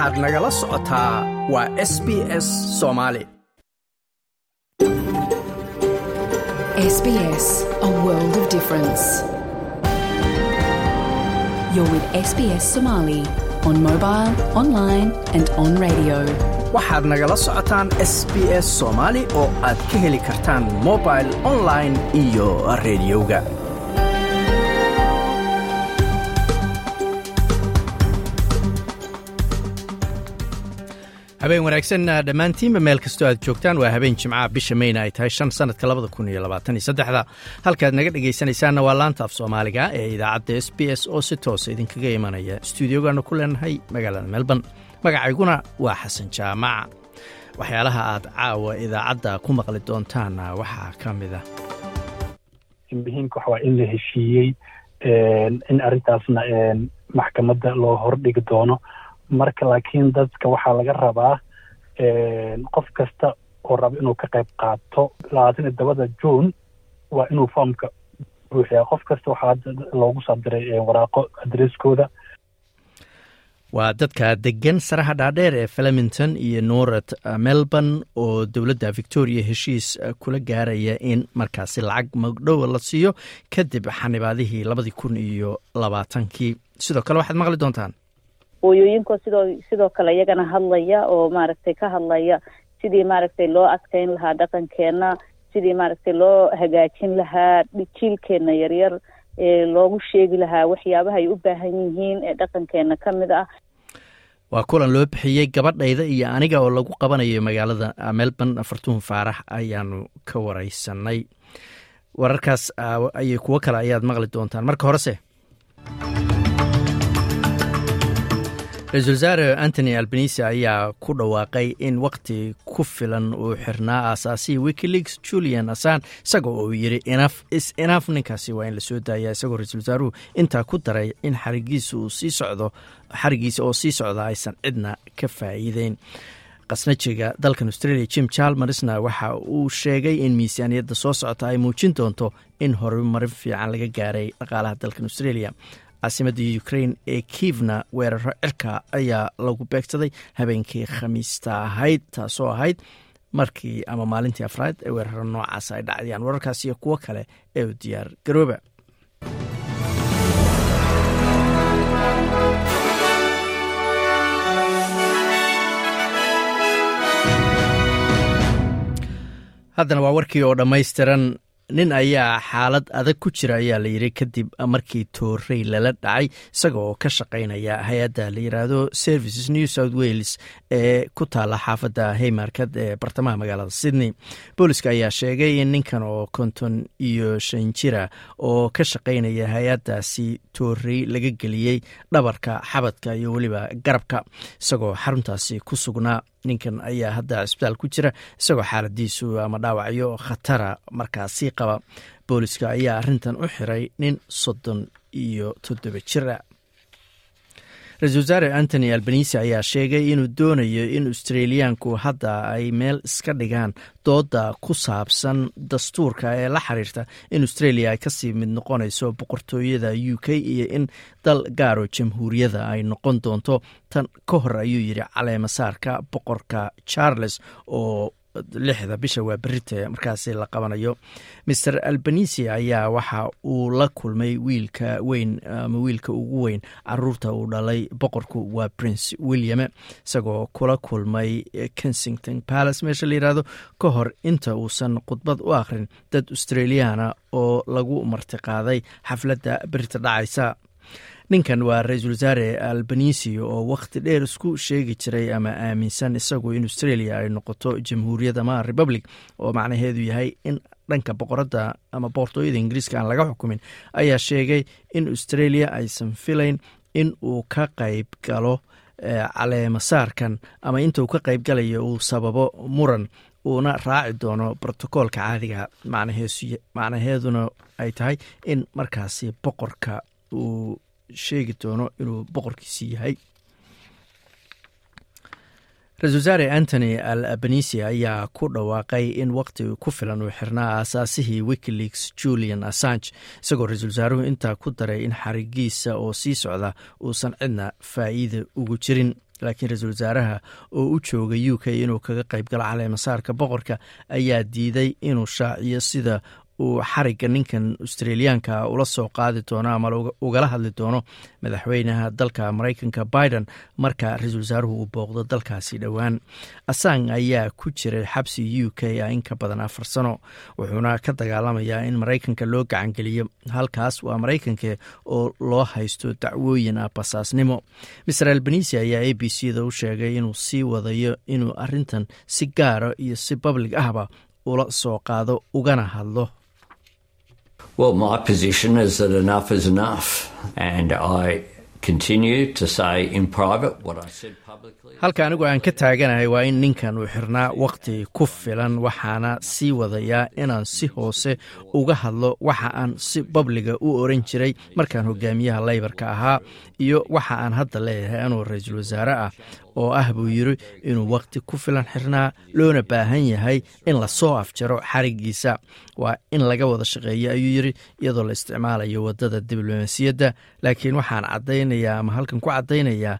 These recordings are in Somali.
waxaad nagala socotaa waa s b s soomaali waxaad nagala socotaan s b s soomaali oo aad ka heli kartaan mobil online iyo rediyoga habeen wanaagsan dhammaantiinba meel kastoo aad joogtaan waa habeen jimcaha bisha meyna ay tahay shan sanadka labada kun iyo labaatan iyo saddexda. Halkaad naga dhegaysanaysaanna waa laanta af soomaaliga ee idaacadda s b s oo si toosa idinkaga imanaya stuudiogaanu ku leenahay magaalada melbourne. Magacayguna waa xasan jaamac. Waxyaalaha aad caawa idaacadda ku maqli doontaanna waxaa ka mid ah. Muhiimka waxa waa in la heshiiyey in arrintaasna maxkamadda loo hordhigi doono marka laakiin dadka waxaa laga rabaa qof kasta oo raba inuu ka qayb qaato labaatan iyo todobada juun waa inuu foomka buuxiyaa. Qof kasta waxaa loogu soo diray waraaqo adreskooda waa dadka degan saraha dhaadheer ee flemington iyo norad melbourne oo dowladda victoria heshiis kula gaaraya in markaasi lacag magdhowa la siiyo kadib xanibaadihii labadii kun iyo labaatankii. Sidoo kale waxaad maqli doontaan hooyooyinkoo sidoo sidoo kale iyagana hadlaya oo maaragtay ka hadlaya sidii maaragtay loo adkeyn lahaa dhaqankeena sidii maaragtay loo hagaajin lahaa jiilkeena yaryar ee loogu sheegi lahaa waxyaabaha ay u baahan yihiin ee dhaqankeena ka mid ah. Waa kulan loo bixiyey gabadhayda iyo aniga oo lagu qabanayo magaalada melbourne fartuun faarax ayaanu ka wareysanay. Wararkaas ayay kuwo kale ayaad maqli doontaan. Marka horese ra'iisul wasaare antony albanisi ayaa ku dhawaaqay in wakti ku filan uu xirnaa aasaasihii wikileaks julian assan isaga oo yiri inaf is inaf ninkaasi waa in la soo daaya isagoo ra'isul wasaaruhu intaa ku daray in xarigiisa uu sii socdo xarigiisa oo sii socda aysan cidna ka faa'iideyn qasnajiga dalkan australia jim chalmersna waxa uu sheegay in miisaaniyadda soo socota ay muujin doonto in horumarin fiican laga gaaray dhaqaalaha dalkan australia caasimadda ukrain ee kiivna weeraro cirka ayaa lagu beegsaday habeenkii khamiista ahayd taasoo ahayd markii ama maalintii afraad ee weeraro noocaas ay dhacdayaan. Wararkaas iyo kuwo kale ee diyaar garooba haddana waa warkii oo dhammaystiran nin ayaa xaalad adag ku jira ayaa la yidhi kadib markii toorey lala dhacay isaga oo ka shaqaynaya hay'adda la yidhaahdo services new south wales ee ku taala xaafadda haymarkad ee bartamaha magaalada sydney. Booliska ayaa sheegay in ninkan oo konton iyo shan jira oo ka shaqaynaya hay'addaasi toorey laga geliyey dhabarka xabadka iyo weliba garabka isagoo xaruntaasi ku sugnaa ninkan ayaa hadda cisbitaal ku jira isagoo xaaladiisu ama dhaawacyo khatara markaasi qaba. Booliska ayaa arrintan u xiray nin soddon iyo toddoba jira ra'isul wasaare antony albanisi ayaa sheegay inuu doonayo in australiyaanku hadda ay meel iska dhigaan dooda ku saabsan dastuurka ee la xiriirta in australia ay ka sii mid noqonayso boqortooyada u k iyo in dal gaaro jamhuuriyada ay noqon doonto. Tan ka hor ayuu yidhi caleemasaarka boqorka charles oo lixda bisha waa berite markaasi la qabanayo. Maer albanisi ayaa waxa uu la kulmay wiilka weyn ama wiilka ugu weyn. Caruurta uu dhalay boqorku waa prince william isagoo kula kulmay kensington palace. Meesha la yihahdo ka hor inta uusan khudbad u akhrin dad australiana oo lagu martiqaaday xafladda berita dhacaysa ninkan waa ra'iisul wasaare albanisi oo wakhti dheer isku sheegi jiray ama aaminsan isagu in australia ay noqoto jamhuuriyad ama republic oo macnaheedu yahay in dhanka boqoradda ama boqortooyada ingiriiska aan laga xukumin ayaa sheegay in australia aysan filayn in uu ka qayb galo caleemasaarkan ama inta uu ka qayb galayo uu sababo muran uuna raaci doono brotocoolka caadiga macnaheeduna ay tahay in markaasi boqorka uu sheegi doono inuu boqorkiisi yahay. Ra'isul wasaare antony albanisi ayaa ku dhawaaqay in waqti ku filan uu xirnaa aasaasihii wikileaks julian assange isagoo ra'iisul wasaaruhu intaa ku daray in xarigiisa oo sii socda uusan cidna faa'iida ugu jirin. Laakiin ra'iisul wasaaraha oo u jooga u k inuu kaga qaybgalo caleemasaarka boqorka ayaa diiday inuu shaaciyo sida uu xarigga ninkan australiyaanka ula soo qaadi doono ama ugala hadli doono madaxweynaha dalka maraykanka biden marka ra'iisul wasaaruhu uu booqdo dalkaasi dhowaan. Asang ayaa ku jiray xabsi u k a in ka badan afar sano wuxuuna ka dagaalamayaa in maraykanka loo gacangeliyo. Halkaas waa maraykanka oo loo haysto dacwooyin ah basaasnimo. Maser albanisi ayaa a b c da u sheegay inuu sii wadayo inuu arintan si gaara iyo si bablig ahba ula soo qaado ugana hadlo Well, my position is that enough is enough, and I continue to say in private what I said. Halka anigu aan ka taaganahay waa in ninkan uu xirnaa wakhti ku filan waxaana sii wadayaa inaan si hoose uga hadlo waxa aan si babliga u oran jiray markaan hogaamiyaha laybarka ahaa iyo waxa aan hadda leeyahay anuu ra'iisul wasaare ah oo ah buu yiri inuu wakhti ku filan xirnaa loona baahan yahay in la soo afjaro xarigiisa waa in laga wada shaqeeyo ayuu yiri iyadoo la isticmaalayo waddada diblomaasiyadda laakiin waxaan cadaynayaa ama halkan ku caddaynayaa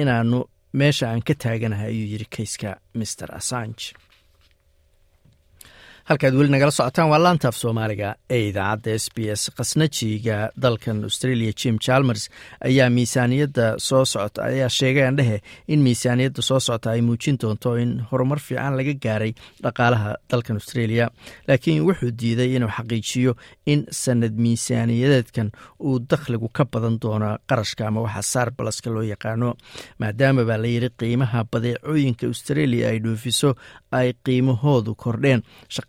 inaanu meesha aan ka taaganahay ayuu yiri kayska master assange halkaad weli nagala socotaan waa laantaaf soomaaliga. Ee idaacadda s b s khasnajiga dalkan australia jim chalmers ayaa miisaaniyadda soo socota ayaa sheegay andhehe in miisaaniyadda soo socota ay muujin doonto in horumar fiican laga gaaray dhaqaalaha dalkan australia. Laakiin wuxuu diiday inuu xaqiijiyo in sanad miisaaniyadeedkan uu dakhligu ka badan doono qarashka ama waxa saarbalaska loo yaqaano. Maadaama baa layidhi qiimaha badeecooyinka australia ay dhoofiso ay qiimahoodu kordheen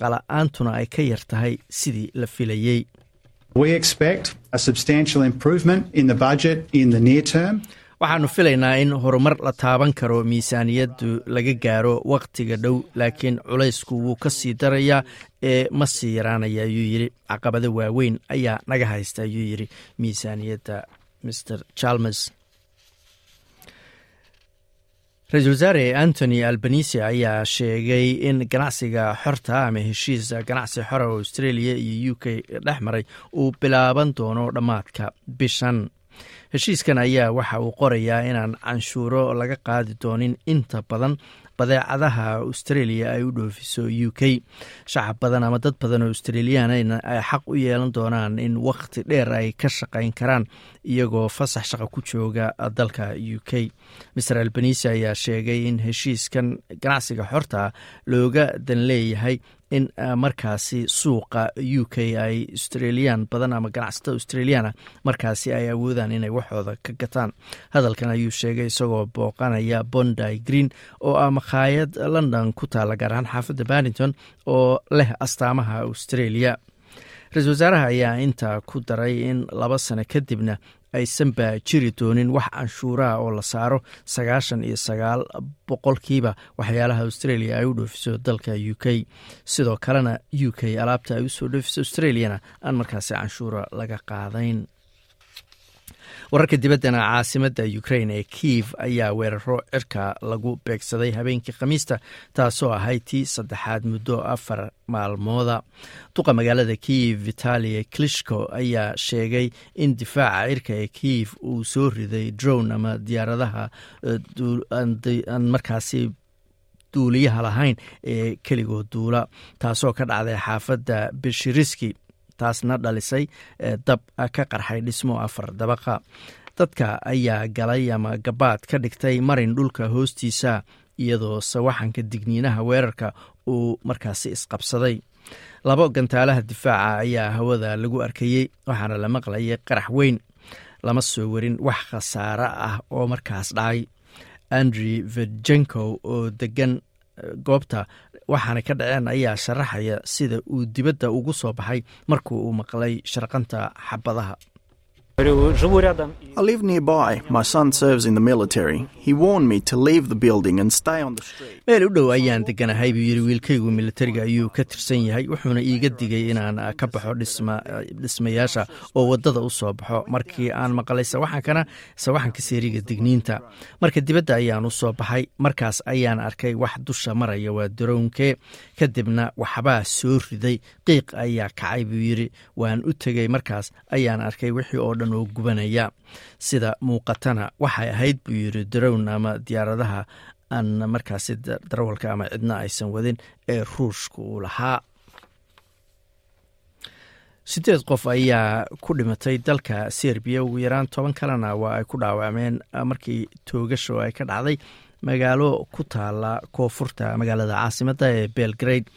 shaqala-aantuna ay ka yar tahay sidii la filayey. We expect a substantial improvement in the budget in the near term. waxaanu filaynaa in horumar la taaban karo miisaaniyaddu laga gaaro wakhtiga dhow laakiin culaysku wuu ka sii darayaa ee ma sii yaraanaya ayuu yidhi. Caqabado waaweyn ayaa naga haysta ayuu yidhi miisaaniyadda mr chalmers ra'iisul wasaare antony albanise ayaa sheegay in ganacsiga xorta ama heshiis ganacsi xora oo australia iyo u k dhex maray uu bilaaban doono dhammaadka bishan. Heshiiskan ayaa waxa uu qorayaa inaan canshuuro laga qaadi doonin inta badan badeecadaha australia ay u dhoofiso u k. Shacab badan ama dad badan oo australiyaanna ay xaq u yeelan doonaan in wakhti dheer ay ka shaqayn karaan iyagoo fasax shaqa ku jooga dalka u k. Master albanise ayaa sheegay in heshiiskan ganacsiga xorta looga dan leeyahay in markaasi suuqa u k ay australiyan badan ama ganacsatada australiana markaasi ay awoodaan inay waxooda ka gataan. Hadalkan ayuu sheegay isagoo booqanaya bondi green oo ah makhaayad london ku taala gaar ahaan xaafadda barrington oo leh astaamaha australia. Ra'iisul wasaaraha ayaa intaa ku daray in laba sano kadibna aysanba jiri doonin wax canshuuraha oo la saaro. Sagaashan iyo sagaal boqolkiiba waxyaalaha australia ay u dhoofiso dalka u k. Sidoo kalena u k alaabta ay u soo dhoofiso australiana aan markaasi canshuura laga qaadayn wararka dibaddana caasimadda ukrain ee kiev ayaa weeraro cirka lagu beegsaday habeenkii khamiista taasoo ahayd tii saddexaad muddo afar maalmooda. Duqa magaalada kiev vitalia klishko ayaa sheegay in difaaca cirka ee kiev uu soo riday drone ama diyaaradaha aan markaasi duuliyaha lahayn ee keligood duula taasoo ka dhacday xaafadda beshiriski taasna dhalisay dab ka qarxay dhismo afar dabaqa. Dadka ayaa galay ama gabaad ka dhigtay marin dhulka hoostiisa iyadoo sawaxanka digniinaha weerarka uu markaasi isqabsaday. Labo gantaalaha difaaca ayaa hawada lagu arkayey waxaana la maqlayay qarax weyn. Lama soo warin wax khasaare ah oo markaas dhacay. Andrew virgenkow oo degan goobta waxaana ka dhaceen ayaa sharaxaya sida uu dibadda ugu soo baxay markuu uu maqlay sharqanta xabadaha I live nearby. My son serves in the military. He warned me to leave the building and stay on the street. meel u dhow ayaan deganahay buu yidhi wiilkaygu militariga ayuu ka tirsan yahay wuxuuna iiga digay inaan ka baxo dhismayaasha oo waddada u soo baxo markii aan maqlay sawaxankana sawaxanka seeriga digniinta marka dibadda ayaan u soo baxay markaas ayaan arkay wax dusha maraya waa darownkee kadibna waxbaa soo riday qiiq ayaa kacay buu yidhi waan u tegey markaas ayaan arkay wixii oo dhan dhan oo gubanaya sida muuqatana. Waxay ahayd buu yiri darown ama diyaaradaha aan markaasi darawalka ama cidna aysan wadin ee ruushka uu lahaa. Sideed qof ayaa ku dhimatay dalka serbiya ugu yaraan toban kalena waa ay ku dhaawacmeen markii toogasho ay ka dhacday magaalo ku taala koonfurta magaalada caasimadda ee belgrade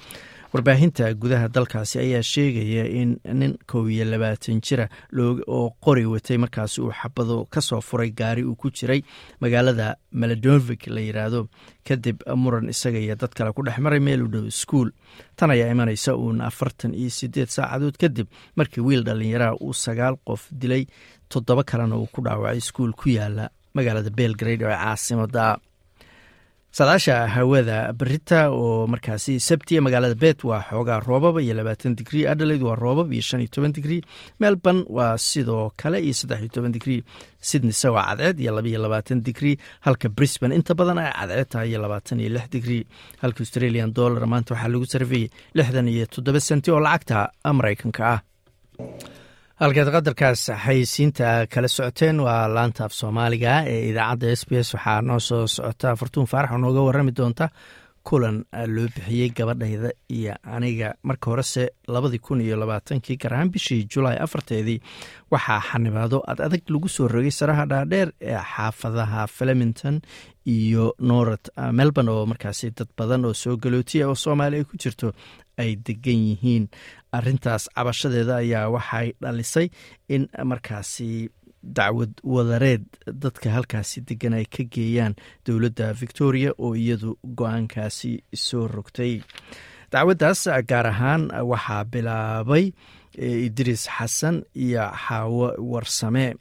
warbaahinta gudaha dalkaasi ayaa sheegaya in nin kow iyo labaatan jira oo qori watay markaasi uu xabado ka soo furay gaari uu ku jiray magaalada meladovik la yiraahdo. Kadib muran isaga iyo dad kale ku dhex maray meel u dhow iskuul. Tan ayaa imanaysa uun afartan iyo sideed saacadood kadib markii wiil dhallinyaraha uu sagaal qof dilay toddoba kalena uu ku dhaawacay iskuul ku yaalla magaalada belgrade oo caasimada saadaasha hawada berita oo markaasi sabtiya magaalada bet waa xoogaa roobab iyo labaatan digrii adelaide waa roobab iyo shan iyo toban digrii melbourne waa sidoo kale iyo saddex iyo toban digrii sydneyse waa cadceed iyo labaiyo labaatan digrii halka brisbane inta badan ay cadceed tahay iyo labaatan iyo lix digrii halka australian dollar maanta waxaa lagu sarfiyey lixdan iyo toddoba senti oo lacagta maraykanka ah halkaad qadarkaas xayisiinta kala socoteen waa laanta af soomaaliga ee idaacadda s b s. Waxaa noo soo socota fartuun faarax oo nooga warami doonta kulan loo bixiyey gabadhayda iyo aniga. Marka horese labadii kun iyo labaatankii gaar bishii julaay afarteedii waxaa xanibaado ad adag lagu soo rogay saraha dhaadheer ee xaafadaha flemington iyo north melbourne oo markaasi dad badan oo soo galootiya oo soomaali ay ku jirto ay degan yihiin arintaas cabashadeeda ayaa waxay dhalisay in markaasi dacwad wadareed dadka halkaasi degan ay ka geeyaan dowladda victoria oo iyadu go'aankaasi soo rogtay. Dacwaddaas gaar ahaan waxaa bilaabay idriis xasan iyo xaawo warsame.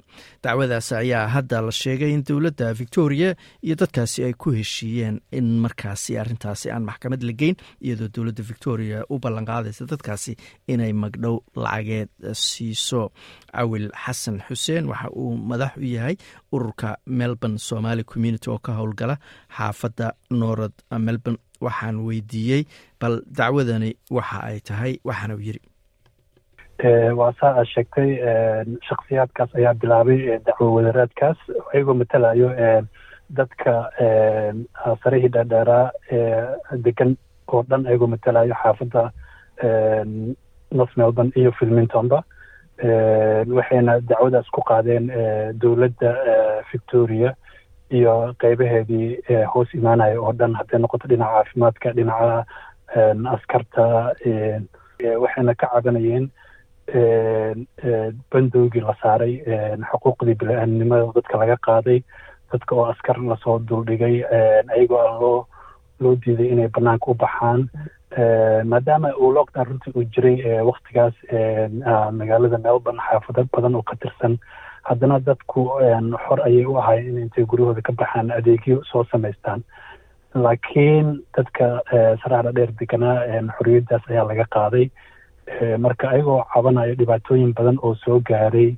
Dacwadaas ayaa hadda la sheegay in dowladda victoria iyo dadkaasi ay ku heshiiyeen in markaasi arintaasi aan maxkamad la geyn iyadoo dowladda victoria u ballanqaadaysa dadkaasi inay magdhow lacageed siiso. Cawil xasan xuseen waxa uu madax u yahay ururka melbourne somaali community oo ka howlgala xaafadda north melbourne. Waxaan weydiiyey bal dacwadani waxa ay tahay waxaana u yiri waa saa aad sheegtay shaksiyaadkaas ayaa bilaabay dacwo wadaraadkaas. Ayagoo matalayo dadka sarihii dhaadheeraa degan oo dhan ayagoo matalayo xaafadda north melbourne iyo filmingtonba waxayna dacwadaas ku qaadeen dowladda victoria iyo qeybaheedii hoos imaanaya oo dhan. Hadday noqoto dhinaca caafimaadka dhinaca askarta waxayna ka cabanayeen bandowgii la saaray xuquuqdii bili-aadnimada dadka laga qaaday dadka oo askar la soo duldhigay ayagoo aan loo loo diiday inay banaanka u baxaan. Maadaama uu lockdown runtii uu jiray waktigaas magaalada melbourne xaafado badan oo ka tirsan. Haddana dadku xor ayay u ahaayeen in intay guryahooda ka baxaan adeegyo soo samaystaan. Laakiin dadka saraxda dheer deganaa xorriyaddaas ayaa laga qaaday marka ayagoo cabanayo dhibaatooyin badan oo soo gaaray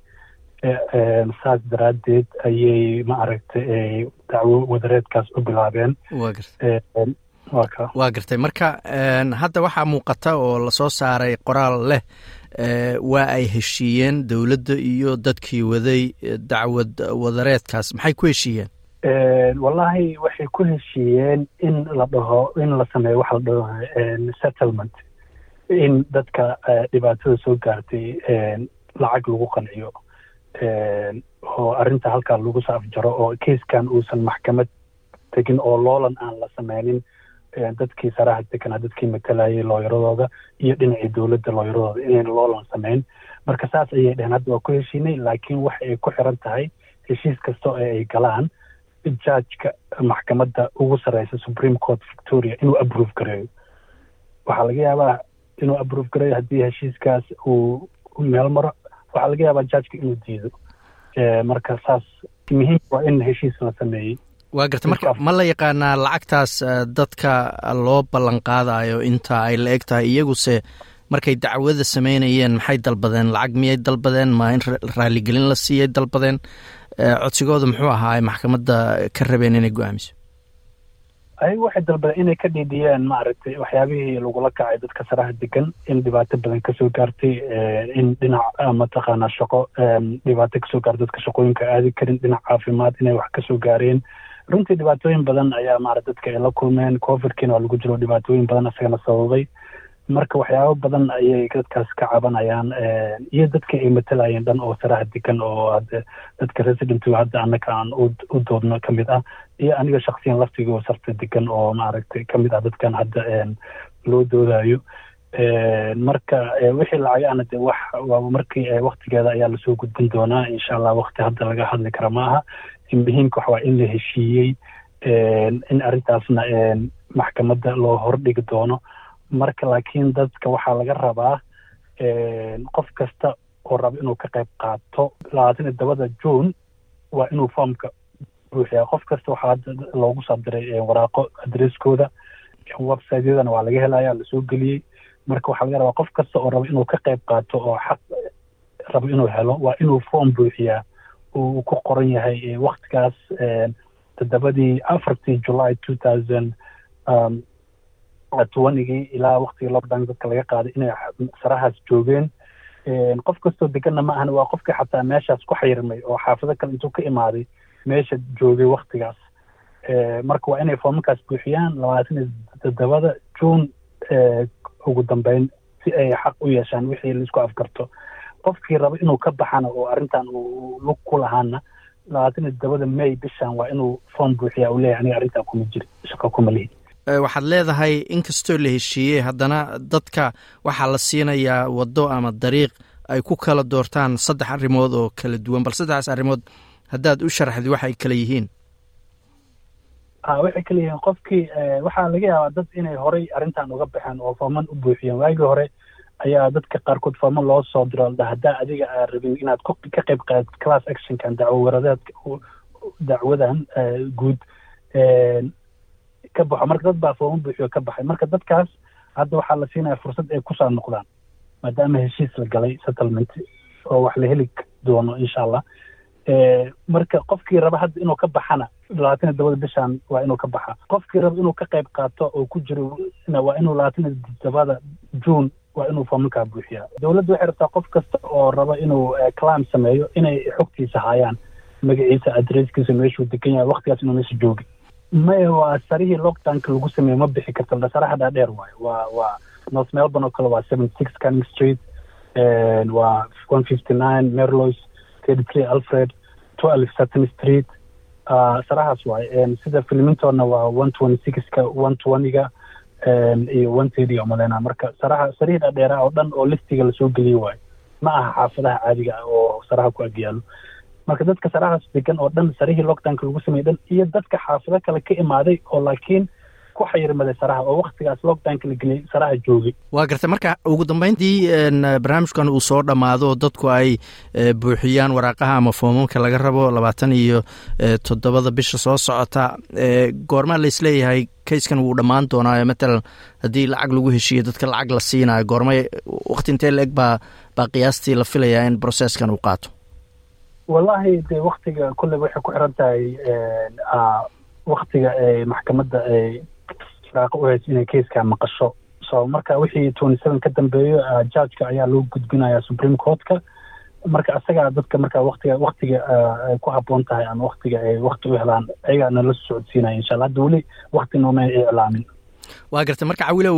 saas daraaddeed ayay ma aragtay dacwo wadareedkaas u bilaabeen. Waa gartay. Marka hadda waxaa muuqata oo la soo saaray qoraal leh waa ay heshiiyeen dowladda iyo dadkii waday dacwad wadareedkaas. Maxay ku heshiiyeen? Wallahi waxay ku heshiiyeen in la dhaho in la sameeyo waxa la dhaho settlement in dadka dhibaatada soo gaartay lacag lagu qanciyo oo arrinta halkaa lagu soo afjaro oo kaiskan uusan maxkamad tegin oo loolan aan la sameynin dadkii saraha deganaa dadkii matalayay looyaradooda iyo dhinacii dowladda looyaradooda inayna loolan sameyn. Marka saas ayay dheheen hadda waa ku heshiinay laakiin waxa ay ku xiran tahay heshiis kasta oo ay galaan jajka maxkamadda ugu sarreysa supreme court victoria inuu aprove gareeyo. Waxaa laga yaabaa inuu aprove gareeyo haddii heshiiskaas uu meel maro. Waxaa laga yaabaa jajka inuu diido. Marka saas muhiim waa in heshiis la sameeyey. Waa garta marka ma la yaqaanaa lacagtaas dadka loo ballan qaadayo inta ay la eg tahay iyaguse markay dacwada sameynayeen maxay dalbadeen? Lacag miyay dalbadeen? Ma in raaligelin la siiyay dalbadeen? Codsigooda muxuu ahaa maxkamadda ka rabeen inay go'aamiso ayagu waxay dalbadeen inay ka dhiidhiyeen maaragtay waxyaabihii lagula kacay dadka saraha degan in dhibaato badan ka soo gaartay in dhinac mataqaanaa shaqo dhibaato ka soo gaartay dadka shaqooyinka aadi karin dhinac caafimaad inay wax ka soo gaareen. Runtii dhibaatooyin badan ayaa maarata dadka ay la kulmeen. Covidkiina waa lagu jiro dhibaatooyin badan isagana sababay marka waxyaabo badan ayay dadkaas ka cabanayaan iyo dadka ay matalayeen dhan oo saraha degan oo hade dadka residentiga hadda annaka aan u doodno ka mid ah iyo aniga shaksiyan laftigoo sarta degan oo maaragtay ka mid ah dadkan hadda loo doodayo marka wixii lacagaana de wax markii waktigeeda ayaa la soo gudbin doonaa insha allah wakti hadda laga hadli kara ma aha. Muhiimka waxa waa in la heshiiyey in arrintaasna maxkamadda loo hordhigi doono marka laakiin dadka waxaa laga rabaa qof kasta oo raba inuu ka qayb qaato labaatan iyo todobada june waa inuu foomka buuxiyaa. Qof kasta waxaa loogu soo diray waraaqo adresskooda websiteyadana waa laga helaya la soo geliyey. Marka waxaa laga rabaa qof kasta oo raba inuu ka qayb qaato oo xaq rabo inuu helo waa inuu foom buuxiyaa. Uu ku qoran yahay waktigaas toddobadii afartii july two thousand twenigii ilaa waktigii lockdown dadka laga qaaday inay sarahaas joogeen. Qof kastoo deganna ma ahan waa qofkii xataa meeshaas ku xayirmay oo xaafado kale intuu ka imaaday meesha joogay waktigaas marka waa inay foomakaas buuxiyaan labaatan toddobada june ugu dambeyn si ay xaq u yeeshaan wixii la isku afgarto. Qofkii raba inuu ka baxana oo arrintan uu lug ku lahaana labaatan iyo toddobada may bishan waa inuu foom buuxiyaa uu leeyahay aniga arrintan kuma jiri shaqo kuma lihi waxaad leedahay inkastoo la heshiiyey haddana dadka waxaa la siinayaa waddo ama dariiq ay ku kala doortaan saddex arrimood oo kala duwan. Bal saddexdaas arrimood haddaad u sharaxdi waxay kala yihiin? Waxay kala yihiin qofkii waxaa laga yaabaa dad inay horay arrintan uga baxeen oo fooman u buuxiyeen waagii hore ayaa dadka qaarkood fooman loo soo diro ladha haddaa adiga aa rabin inaad ka qayb qaadid class actionkan dacwo waradeedka dacwadan guud ka baxo. Marka dad baa fooman buuxiyo ka baxay. Marka dadkaas hadda waxaa la siinaya fursad ay ku soo noqdaan maadaama heshiis la galay settlement oo wax la heli doono insha allah marka qofkii raba hadda inuu ka baxana labaatan iyo todobada bishan waa inuu ka baxa. Qofkii raba inuu ka qayb qaato oo ku jiro waa inuu labaatan iyo todobada june waa inuu foomankaa buuxiyaa. Dowladda waxay rabtaa qof kasta oo raba inuu clam sameeyo inay xogtiisa haayaan magaciisa adresskiisa meeshuu degan yahay waktigaas inuu meesha joogi maya waa sarihii lockdownka lagu sameeye ma bixi karto saraha dhaadheer waayo. Waa waa north melbourne oo kale waa seventy six canning street waa one fifty nine merlois thirty three alfred twelve sutton street. Sarahaas waaye sida filmintona waa one twenty sixka one twentyga iyo one thirty umaleyna marka saraha sarihii dhaadheeraha oo dhan oo listiga la soo geliyey waayo ma aha xaafadaha caadiga ah oo saraha ku agyaalo marka dadka sarahaas degan oo dhan sarihii lockdownka lagu sameeyey dhan iyo dadka xaafado kale ka imaaday oo laakiin ku xayirmaday saraha oo waktigaas lockdownka la geliyey saraha joogay. Waa gartay marka ugu dambeyntii barnaamijkan uu soo dhammaado dadku ay buuxiyaan waraaqaha ama foomamka laga rabo labaatan iyo toddobada bisha soo socota goormaa laisleeyahay kayskan wuu dhammaan doonaayo. Matalan haddii lacag lagu heshiiyo dadka lacag la siinayo goormay wakti intee la eg baa baa qiyaastii la filayaa in brocesskan uu qaato wallahi dee waktiga kulley waxay ku xiran tahay waktiga maxkamadda ay shiraaqo u hayso inay kayskaa maqasho. So marka wixii twenty seven ka dambeeyo judgeka ayaa loo gudbinayaa supreme courtka. Marka isagaa dadka marka waktiga waktiga ay ku habboon tahay ama waktiga ay wakti u helaan ayagaa nala socodsiinaya insha allah. Hadda weli wakti nooma iclaamin waa gartay marka cawilow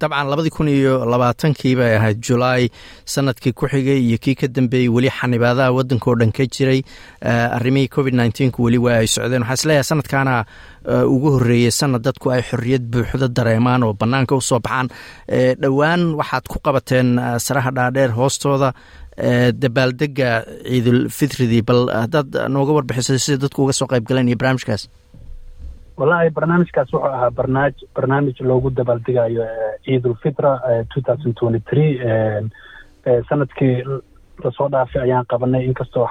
dabcan labadii kun iyo labaatankii bay ahayd. Julaay sannadkii ku xigay iyo kii ka dambeeyey weli xanibaadaha waddanka oo dhan ka jiray. Arrimihii covid nneteen-ku weli waa ay socdeen. Waxaa is leeyahay sanadkaana ugu horreeyey sanad dadku ay xorriyad buuxda dareemaan oo bannaanka u soo baxaan. Dhowaan waxaad ku qabateen saraha dhaadheer hoostooda. Dabaaldega ciidul fitridii bal haddaad nooga warbixisay sida dadku uga soo qayb galeen iyo barnaamijkaas wallahi barnaamijkaas wuxuu ahaa barnaamij barnaamij loogu dabaaldegayo ciidulfitra two thousand three sannadkii la soo dhaafay ayaan qabanay. Inkastoo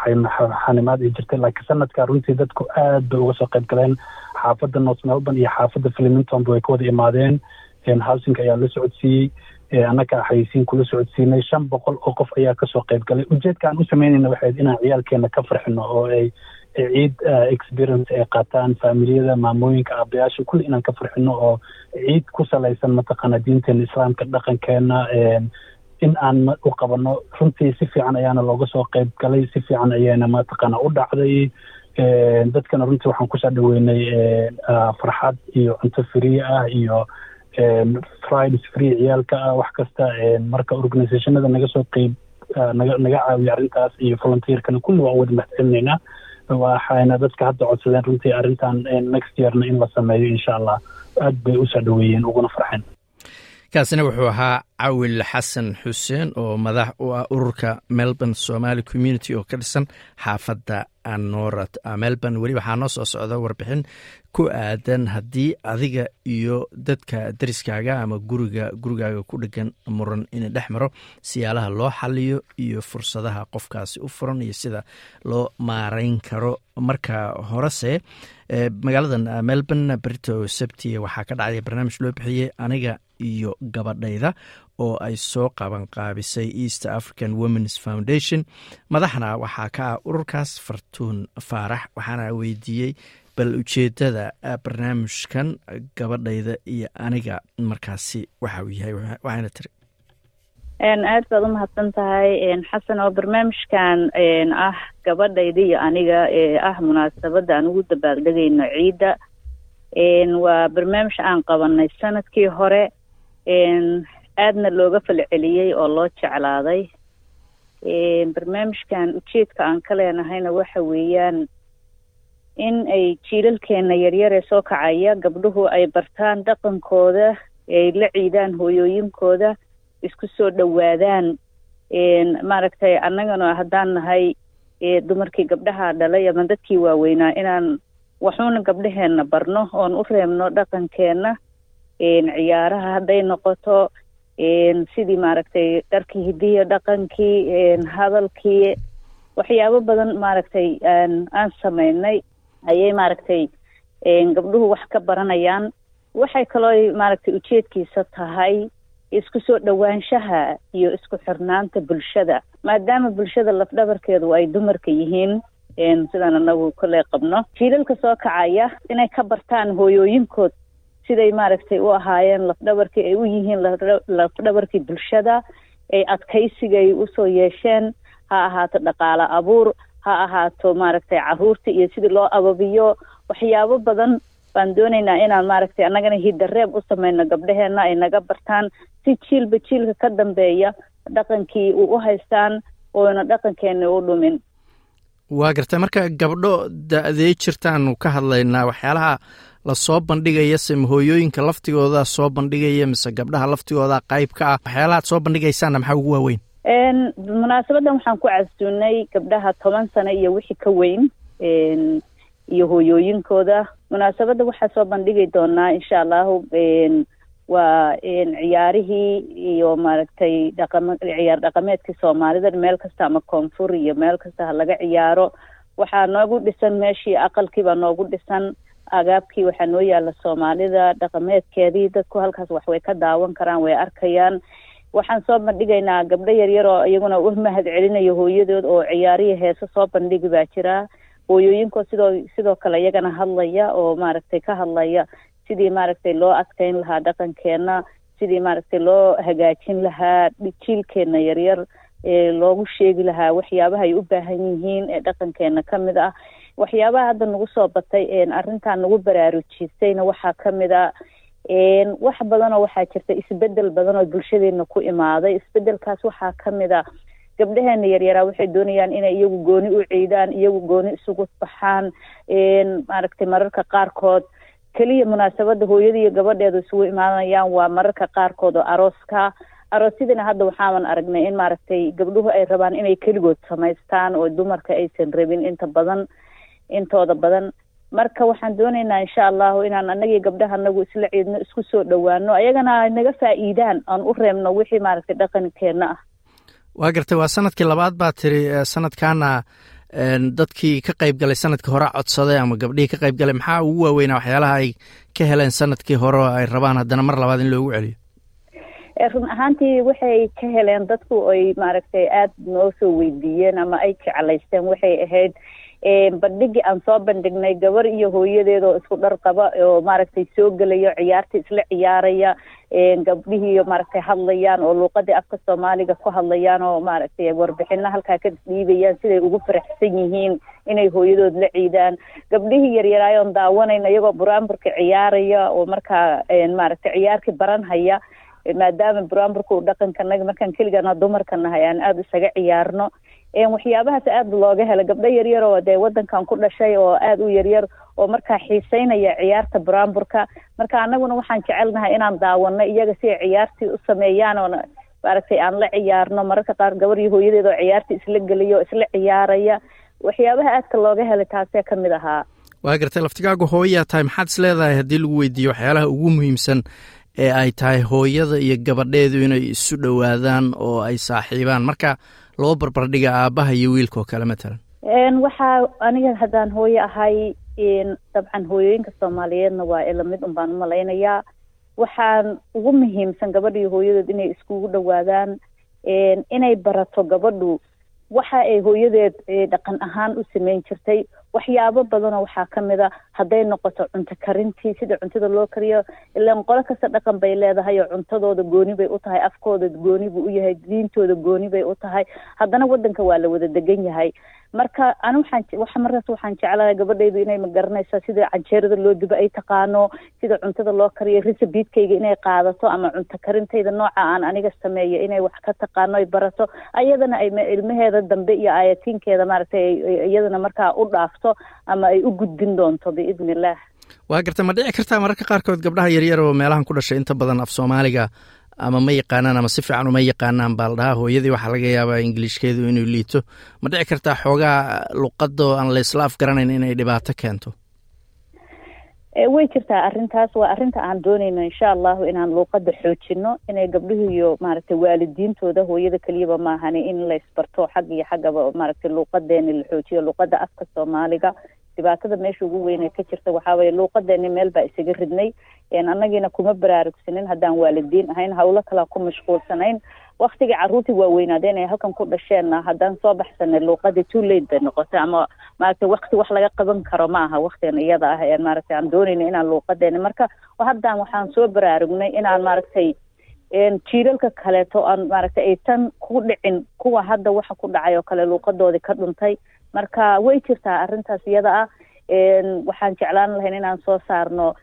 xanimaad ay jirtay laakiin sanadka runtii dadku aad bay uga soo qayb galeen. Xaafadda north melbourne iyo xaafadda flemingtonba way ka wada imaadeen housingka ayaa la socodsiiyey. Annaga xayeysiin kula socodsiinay shan boqol oo qof ayaa ka soo qayb galay. Ujeedka aan u sameynayna waxayd inaan ciyaalkeena ka farxino oo ay ciid experience ay qaataan faamiliyada maamooyinka aabayaasha kulli inaan ka farxino oo ciid ku salaysan mataqaana diinteena islaamka dhaqankeena in aan u qabano. Runtii si fiican ayaana looga soo qeyb galay si fiican ayaana mataqaana u dhacday. Dadkana runtii waxaan ku soo dhaweynay farxad iyo cunto free ah iyo fridays free ciyaalka ah. Wax kasta marka organizationada naga soo qeyb naga naga caawiya arrintaas iyo volunteerkana kulli waan wada mahadcelinaynaa waxayna dadka hadda codsadeen runtii arrintan next yearna in la sameeyo insha allah aad bay u soo dhaweeyeen uguna farxeen. Kaasina wuxuu ahaa cawil xasan xuseen oo madax u ah ururka melbourne somaali community oo ka dhisan xaafadda anorat melbourne weli waxaa noo soo socda warbixin ku aadan haddii adiga iyo dadka dariskaaga ama guriga gurigaaga ku dhegan muran ina dhex maro siyaalaha loo xaliyo iyo fursadaha qofkaasi u furan iyo sida loo maarayn karo. Marka horese magaaladan melbourne brito sabti waxaa ka dhacday barnaamij loo bixiyey aniga iyo gabadhayda oo ay soo qaban qaabisay east african womens foundation. Madaxna waxaa ka ah ururkaas fartuun faarax waxaana weydiiyey bal ujeedada barnaamijkan gabadhayda iyo aniga markaasi waxa uu yahay waxayna tiri. Aad baad u mahadsan tahay xasan oo barnaamijkan ah gabadhayda iyo aniga ee ah munaasabadda aan ugu dabaaldegayno ciidda. Waa barnaamij aan qabanay sannadkii hore aadna looga falceliyey oo loo jeclaaday. Barnaamijkan ujeedka aan ka leenahayna waxa weeyaan in ay jiilalkeena yaryar soo kacaya gabdhuhu ay bartaan dhaqankooda ay la ciidaan hooyooyinkooda isku soo dhowaadaan. Maaragtay annagana haddaan nahay dumarkii gabdhaha dhalay ama dadkii waaweynaa inaan waxuuna gabdhaheenna barno oon u reebno dhaqankeenna ciyaaraha hadday noqoto sidii maaragtay dharkii hidiya dhaqankii hadalkii waxyaabo badan maaragtay aan sameynay ayay maaragtay gabdhuhu wax ka baranayaan. Waxay kaloo maaragtay ujeedkiisa tahay isku soo dhowaanshaha iyo isku xirnaanta bulshada. Maadaama bulshada lafdhabarkeedu ay dumarka yihiin sidaan anagu kale qabno jiilalka soo kacaya inay ka bartaan hooyooyinkood siday maaragtay u ahaayeen lafdhabarkii ay u yihiin lafdhabarkii bulshada ay adkaysigay u soo yeesheen ha ahaato dhaqaale abuur ha ahaato maaragtay carruurta iyo sidii loo ababiyo waxyaabo badan. Baan doonaynaa inaan maaragtay annagana hidareeb u sameyno gabdhaheena ay naga bartaan si jiilba jiilka ka dambeeya dhaqankii u u haystaan oona dhaqankeena u dhumin. Waa gartay marka gabdho da-dee jirtaanu ka hadlaynaa waxyaalaha la soo bandhigaya se hooyooyinka laftigooda soo bandhigaya mise gabdhaha laftigooda qayb ka ah. Waxyaalahaad soo bandhigaysaana maxaa ugu waaweyn? Munaasabadan waxaan ku casuunay gabdhaha toban sano iyo wixii ka weyn iyo hooyooyinkooda. Munaasabadda waxaa soo bandhigi doonaa insha allahu waa ciyaarihii iyo maaragtay dhaqama ciyaar dhaqameedkii soomaalida. Meel kasta ama koonfur iyo meel kasta ha laga ciyaaro. Waxaa noogu dhisan meeshii aqalkii baa noogu dhisan agaabkii waxaa noo yaalla soomaalida dhaqameedkeedii dadku halkaas wax way ka daawan karaan way arkayaan. Waxaan soo bandhigaynaa gabdho yaryar oo iyaguna u mahad celinayo hooyadood oo ciyaarihii heese soo bandhigi baa jira. Hooyooyinkoo sidoo sidoo kale iyagana hadlaya oo maaragtay ka hadlaya sidii maaragtay loo adkeyn lahaa dhaqankeena sidii maaragtay loo hagaajin lahaa jiilkeena yaryar loogu sheegi lahaa waxyaabaha ay u baahan yihiin ee dhaqankeena ka mid ah waxyaabaha hadda nagu soo batay arrintan nagu baraarujisayna waxaa ka mid a wax badanoo waxaa jirta isbeddel badan oo bulshadeena ku imaaday. Isbedelkaas waxaa ka mid a gabdhaheena yaryaraa waxay doonayaan inay iyagu gooni u ciidaan iyagu gooni isugu baxaan maaragtay mararka qaarkood. Keliya munaasabada hooyada iyo gabadheedu isugu imaanayaan waa mararka qaarkood oo arooska. Aroosyadina hadda waxaaban aragnay in maaragtay gabdhuhu ay rabaan inay keligood samaystaan oo dumarka aysan rabin inta badan intooda badan. Marka waxaan doonaynaa insha allahu inaan anagii gabdhaha anagu isla ciidno isku soo dhowaano ayagana ay naga faa'iidaan aan u reebno wixii maaragtay dhaqankeena ah. Waa gartay waa sannadkii labaad baa tiri sanadkaana dadkii ka qayb galay sannadkii hore codsaday ama gabdhihii ka qayb galay. Maxaa ugu waaweynaa waxyaalaha ay ka heleen sannadkii hore ay rabaan haddana mar labaad in loogu celiyo? Run ahaantii waxay ka heleen dadku ay maaragtay aada noo soo weydiiyeen ama ay jeclaysteen waxay ahayd bandhigii aan soo bandhignay gabar iyo hooyadeed oo isku dhar qaba oo maaragtay soo gelaya ciyaarta isla ciyaaraya gabdhihii maaragtay hadlayaan oo luuqadii afka soomaaliga ku hadlayaan oo maaragtay warbixina halkaa ka dhiibayaan siday ugu faraxsan yihiin inay hooyadood la ciidaan. Gabdhihii yaryaraayoon daawanayna iyagoo buraamburka ciyaaraya oo markaa maaragtay ciyaarkii baranhaya maadaama buraamburka uu dhaqankanaga markaan keligana dumarka nahay aan aada isaga ciyaarno waxyaabahaas aada looga hela gabdho yaryar oo dee wadankan ku dhashay oo aada u yaryar oo markaa xiiseynaya ciyaarta buraamburka marka anaguna waxaan jecelnahay inaan daawano iyaga si ay ciyaartii u sameeyaan oo maaragtay aan la ciyaarno. Mararka qaar gabar iyo hooyadeed oo ciyaarta isla geliya oo isla ciyaaraya. Waxyaabaha aadka looga helay taasee ka mid ahaa. Waa gartay laftigaagu hooyaa tahay maxaad is leedahay haddii lagu weydiiyo waxyaalaha ugu muhiimsan ee ay tahay hooyada iyo gabadheedu inay isu dhowaadaan oo ay saaxiibaan. Marka loo barbardhiga aabbaha iyo wiilka oo kale matalan? Waxaa aniga haddaan hooye ahay dabcan hooyooyinka soomaaliyeedna waa ilamid un baan umalaynayaa waxaan ugu muhiimsan gabadha iyo hooyadeed inay iskugu dhowaadaan inay barato gabadhu waxa ay hooyadeed dhaqan ahaan u sameyn jirtay waxyaabo badanoo waxaa ka mid a hadday noqoto cunto karintii sida cuntada loo kariyo ilaan qolo kasta dhaqan bay leedahay oo cuntadooda gooni bay u tahay afkooda gooni buu u yahay diintooda gooni bay u tahay. Haddana wadanka waa la wada degan yahay marka ani waxaan markaas waxaan jeclahay gabadhaydu inay magaranayso sida canjeerada loo dubo ay taqaano sida cuntada loo kariyo risabiidkayga inay qaadato ama cunto karintayda nooca aan aniga sameeyo inay wax ka taqaano ay barato ayadana ay ilmaheeda dambe iyo aayatiinkeeda maaragtay iyadana markaa u dhaafto ama ay u gudbin doonto biidni illah waa garta ma dhici kartaa mararka qaarkood gabdhaha yaryar oo meelahan ku dhashay inta badan af soomaaliga ama ma yaqaanaan ama si fiican uma yaqaanaan baa la dhahaa hooyadii waxaa laga yaabaa ingiliishkeedu inuu liito. Ma dhici kartaa xoogaa luqadoo aan laysla afgaranayn inay dhibaato keento? Way jirtaa arrintaas. Waa arrinta aan doonayno insha allahu inaan luuqada xoojino inay gabdhuhu iyo maaragtay waalidiintooda hooyada keliyaba maahani in laysbarto xag iyo xaggaba maaragtay luuqadeeni la xoojiyo luuqada afka soomaaliga dhibaatada meesha ugu weyn ka jirta waxaa weye luuqadeeni meel baa isaga ridnay annagiina kuma baraarugsanin haddaan waalidiin ahayn hawlo kalea ku mashquulsanayn. Waktigii carruurtii waaweynaadeen ay halkan ku dhasheenna haddaan soo baxsanay luuqadii too late bay noqotay ama maaragtay wakti wax laga qaban karo ma aha waktigan iyada ah ee maaragtay aan doonayna inaan luuqadeeni. Marka haddaan waxaan soo baraarugnay inaan maaragtay jiilalka kaleeto aan maaragtay aysan ku dhicin kuwa hadda waxa ku dhacay oo kale luuqadoodii ka dhuntay marka way jirtaa arrintaas iyada ah waxaan jeclaan lahayn inaan soo saarno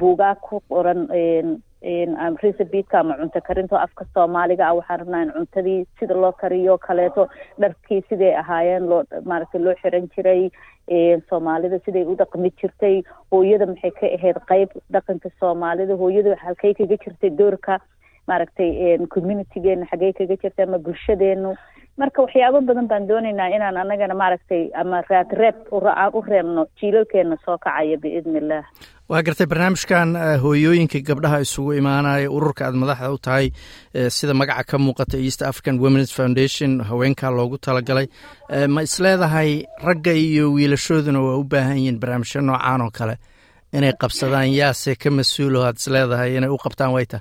buugaag ku qoran resabitka ama cunto karinto afka soomaaliga ah waxaan rabnaa in cuntadii sida loo kariyo kaleeto dharkii siday ahaayeen loo maaragtay loo xiran jiray soomaalida siday u dhaqmi jirtay hooyada maxay ka ahayd qeyb dhaqanka soomaalida hooyada halkay kaga jirtay doorka maaragtay communitygeena xaggey kaga jirtay ama bulshadeenu marka waxyaabo badan baan doonaynaa inaan anagana maaragtay ama raad reeb aan u reebno jiilalkeena soo kacaya biidni waa gartay barnaamijkan hooyooyinka gabdhaha isugu imaanaya ururka aad madaxda u tahay sida magaca ka muuqata east african womens foundation haweenkaa loogu talagalay. Ma isleedahay ragga iyo wiilashooduna waa u baahan yihiin barnaamijyo noocaan oo kale? Inay qabsadaan yaase ka mas'uulo aad isleedahay inay u qabtaan wayta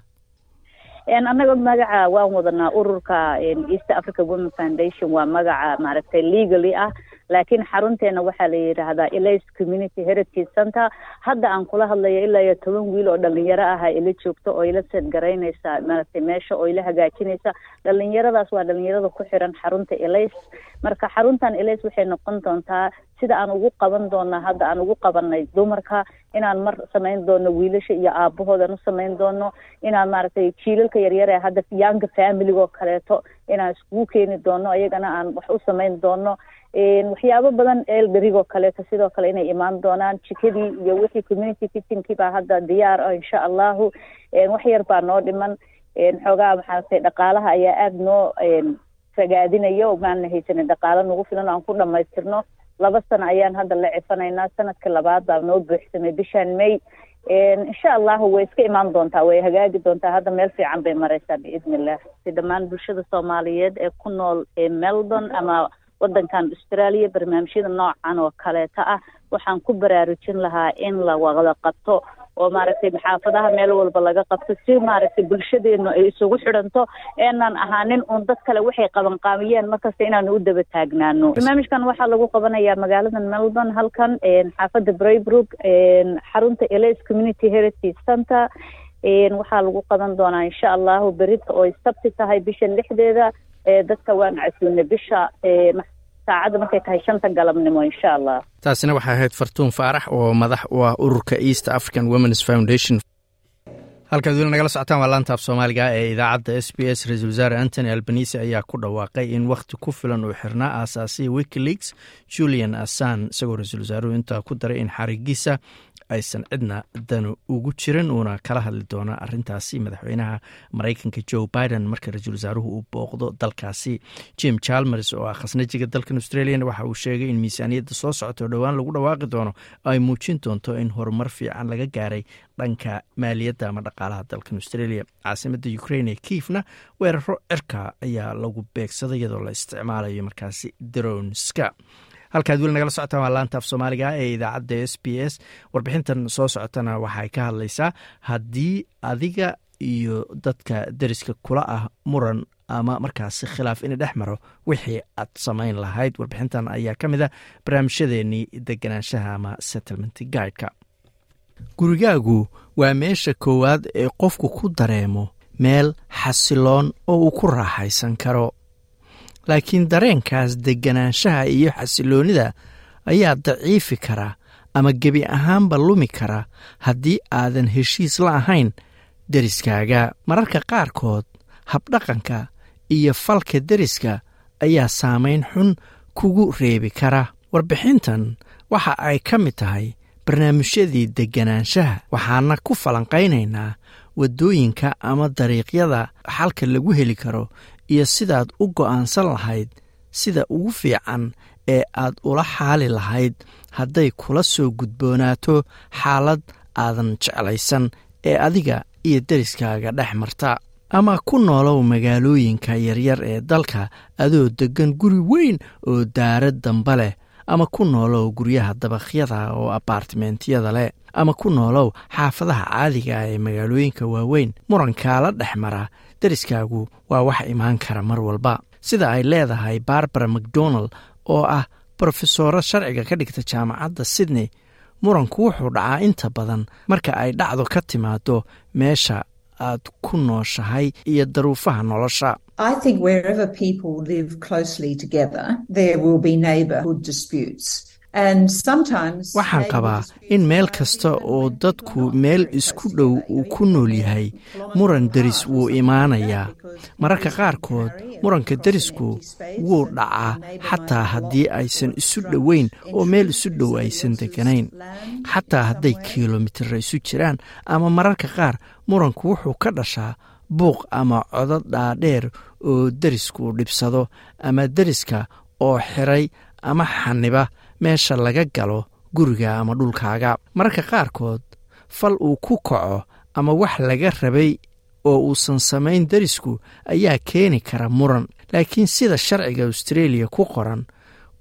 annaga magaca waan wadanaa ururka east africa women foundation waa magaca maaragtay legally ah laakiin xarunteena waxaa la yidhaahdaa elis community heritage center. Hadda aan kula hadlayo ilaa iyo toban wiil oo dhalinyaro ah ila joogto oo ila seed garaynaysa maaragtay meesha oo ila hagaajinaysa. Dhalinyaradaas waa dhalinyarada ku xiran xarunta elis marka xaruntan elis waxay noqon doontaa sida aan ugu qaban doona hadda aan ugu qabanay dumarka inaan mar samayn doono wiilasha iyo aabahoodan u samayn doono inaan maaragtay jiilalka yaryar ee hadda younga familiga oo kaleeto inaan iskugu keeni doono iyagana aan wax u samayn doono waxyaabo badan elderigoo kaleeto sidoo kale inay imaan doonaan jikadii iyo wixii community kitchenkii baa hadda diyaar ah insha allahu. Wax yar baa noo dhiman. Xoogaa maxaaragtay dhaqaalaha ayaa aada noo ragaadinayo maana haysanin dhaqaalo nagu filan aan ku dhamaystirno laba sano ayaan hadda la cifanaynaa. Sanadka labaad baa noo buuxsamay bishaan may. Insha allahu way iska imaan doontaa way hagaagi doontaa. Hadda meel fiican bay mareysaa biidni illah si dhammaan bulshada soomaaliyeed ee ku nool melbourne ama wadankan australia barnaamijyada noocan oo kaleeta ah waxaan ku baraarujin lahaa in la wada qabto oo maaragtay maxaafadaha meel walba laga qabto si maaragtay bulshadeenu ay isugu xidhanto eenan ahaanin uun dad kale waxay qabanqaamiyeen markasta inaanu u daba taagnaano. Barnaamijkan waxaa lagu qabanayaa magaalada melbourne halkan xaafadda braybrook xarunta eles community heritage center waxaa lagu qaban doonaa insha allahu berita oo sabti tahay bisha lixdeeda dadka waan casuulnay bisha saacadda markay tahay shanta galabnimo insha allah. Taasina waxay ahayd fartuun faarax oo madax u ah ururka east african womens foundation. Halkaad weli nagala socotaan waa laanta af soomaaliga ee idaacadda s b s ra'iisul wasaare antony albanisi ayaa ku dhawaaqay in wakhti ku filan uu xirnaa aasaasihii wikileaks julian assan isagoo ra'iisul wasaaruhu intaa ku daray in xarigiisa aysan cidna danu ugu jirin uuna kala hadli doona arintaasi madaxweynaha maraykanka joe biden marka ra'iisul wasaaruhu uu booqdo dalkaasi. Jim chalmers oo ah khasnajiga dalkan australian waxa uu sheegay in miisaaniyadda soo socota oo dhowaan lagu dhawaaqi doono ay muujin doonto in horumar fiican laga gaaray dhanka maaliyadda ama dhaqaalaha dalkan australia. Caasimada ukraine ee kiifna weeraro cirka ayaa lagu beegsaday iyadoo la isticmaalayo markaasi dronska halkaad weli nagala socotaan waa laanta af soomaaliga ee idaacadda s b s. Warbixintan soo socotana waxay ka hadlaysaa haddii adiga iyo dadka deriska kula ah muran ama markaasi khilaaf ina dhex maro wixii aad samayn lahayd. Warbixintan ayaa ka mid a barnaamijyadeenii deganaanshaha ama settlement guideka. Gurigaagu waa meesha koowaad ee qofku ku dareemo meel xasiloon oo uu ku raaxaysan karo laakiin dareenkaas deganaanshaha iyo xasiloonnida ayaa daciifi kara ama gebi ahaanba lumi kara haddii aadan heshiis la ahayn deriskaaga. Mararka qaarkood habdhaqanka iyo falka deriska ayaa saamayn xun kugu reebi kara. Warbixintan waxa ay ka mid tahay barnaamijyadii deganaanshaha waxaana ku falanqaynaynaa waddooyinka ama dariiqyada xalka lagu heli karo iyo sidaad u go'aansan lahayd sida ugu fiican ee aad ula xaali lahayd hadday kula soo gudboonaato xaalad aadan jeclaysan ee adiga iyo deriskaaga dhex marta. Ama ku noolow magaalooyinka yaryar ee dalka adoo deggan guri weyn oo daarad damba leh ama ku noolow guryaha dabakhyada oo abaartimentiyada leh ama ku noolow xaafadaha caadiga ah ee magaalooyinka waaweyn murankaala dhex mara deriskaagu waa wax imaan kara mar walba. Sida ay leedahay barbara macdonald oo ah brofesoro sharciga ka dhigta jaamacadda sydney muranku wuxuu dhacaa inta badan marka ay dhacdo ka timaado meesha aad ku nooshahay iyo daruufaha nolosha Waxaan qabaa in meel kasta oo dadku meel isku dhow uu ku nool yahay muran deris wuu imaanayaa. mararka qaarkood muranka derisku wuu dhacaa xataa haddii aysan isu dhoweyn oo meel isu dhow aysan deganayn xataa hadday kilomitira isu jiraan ama mararka qaar muranku wuxuu ka dhashaa buuq ama codod dhaadheer oo derisku dhibsado ama deriska oo xiray ama xaniba meesha laga galo guriga ama dhulkaaga. Mararka qaarkood fal uu ku kaco ama wax laga rabay oo uusan samayn derisku ayaa keeni kara muran. Laakiin sida sharciga austareeliya ku qoran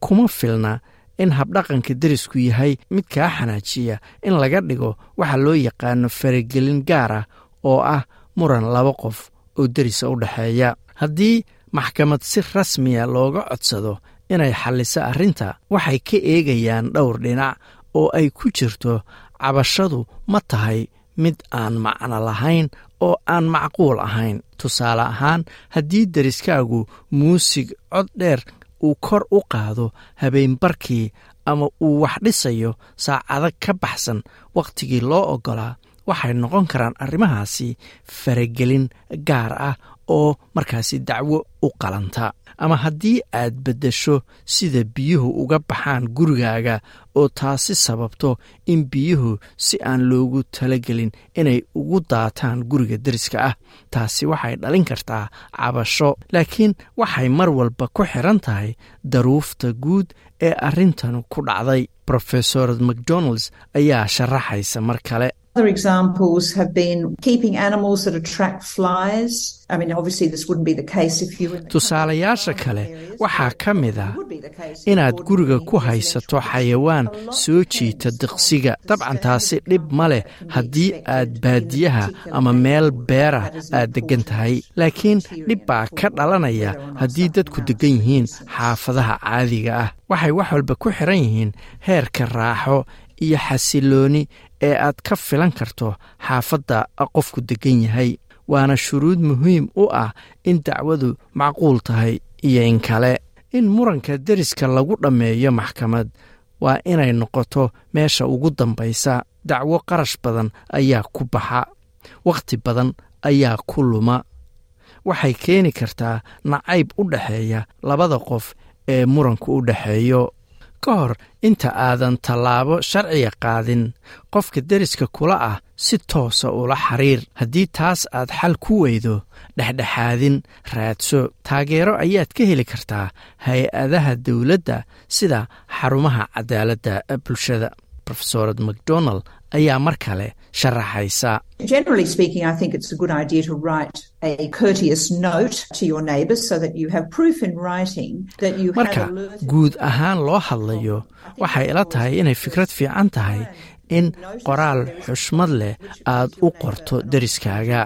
kuma filna in habdhaqanka derisku yahay mid kaa xanaajiya in laga dhigo waxa loo yaqaano faragelin gaar ah oo ah muran laba qof oo derisa u dhexeeya. Haddii maxkamad si rasmiya looga codsado inay xalliso arrinta waxay ka eegayaan dhowr dhinac oo ay ku jirto cabashadu ma tahay mid aan macno lahayn oo aan macquul ahayn. Tusaale ahaan haddii deriskaagu muusig cod dheer uu kor u qaado habeenbarkii ama uu wax dhisayo saacado ka baxsan wakhtigii loo oggolaa waxay noqon karaan arrimahaasi faragelin gaar ah oo markaasi dacwo u qalanta ama haddii aad beddesho sida biyuhu uga baxaan gurigaaga oo taasi sababto in biyuhu si aan loogu talagelin inay ugu daataan guriga deriska ah taasi waxay dhalin kartaa cabasho. Laakiin waxay mar walba ku xiran tahay daruufta guud ee arrintan ku dhacday. Rofesor macdonalds ayaa sharaxaysa mar kale Other examples have been keeping animals that attract flies. Tusaalayaasha kale waxaa ka mid ah inaad guriga ku haysato xayawaan soo jiita diqsiga. dabcan taasi dhib ma leh. haddii aad baadiyaha ama meel beera aad deggan tahay. Laakiin dhib baa ka dhalanaya haddii dadku deggan yihiin xaafadaha caadiga ah. Waxay wax walba ku xiran yihiin heerka raaxo iyo xasilooni ee aad ka filan karto xaafadda qofku deggan yahay. Waana shuruud muhiim u ah in dacwadu macquul tahay iyo in kale. In muranka deriska lagu dhammeeyo maxkamad waa inay noqoto meesha ugu dambaysa. Dacwo qarash badan ayaa ku baxa wakhti badan ayaa ku luma. Waxay keeni kartaa nacayb u dhexeeya labada qof ee muranku u dhexeeyo ka hor inta aadan tallaabo sharciga qaadin. Qofka deriska kula ah si toosa ula xiriir. Haddii taas aad xal ku weydo dhexdhexaadin raadso taageero ayaad ka heli kartaa hay'adaha dowladda sida xarumaha cadaaladda bulshada rofesorad macdonald ayaa mar kale sharaxaysa. Marka guud ahaan loo hadlayo waxay ila tahay inay fikrad fiican tahay in qoraal xushmad leh aad u qorto deriskaaga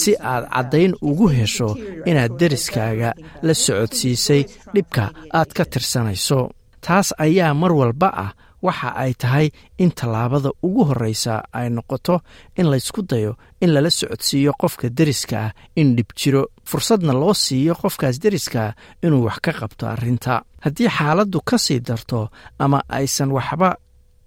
si aad caddayn ugu hesho inaad deriskaaga la socodsiisay dhibka aad ka tirsanayso. Taas ayaa mar walba ah waxa ay tahay in tallaabada ugu horreysa ay noqoto in laysku dayo in lala socodsiiyo qofka deriska ah in dhib jiro fursadna loo siiyo qofkaas deriskaah inuu wax ka qabto arrinta. Haddii xaaladdu ka sii darto ama aysan waxba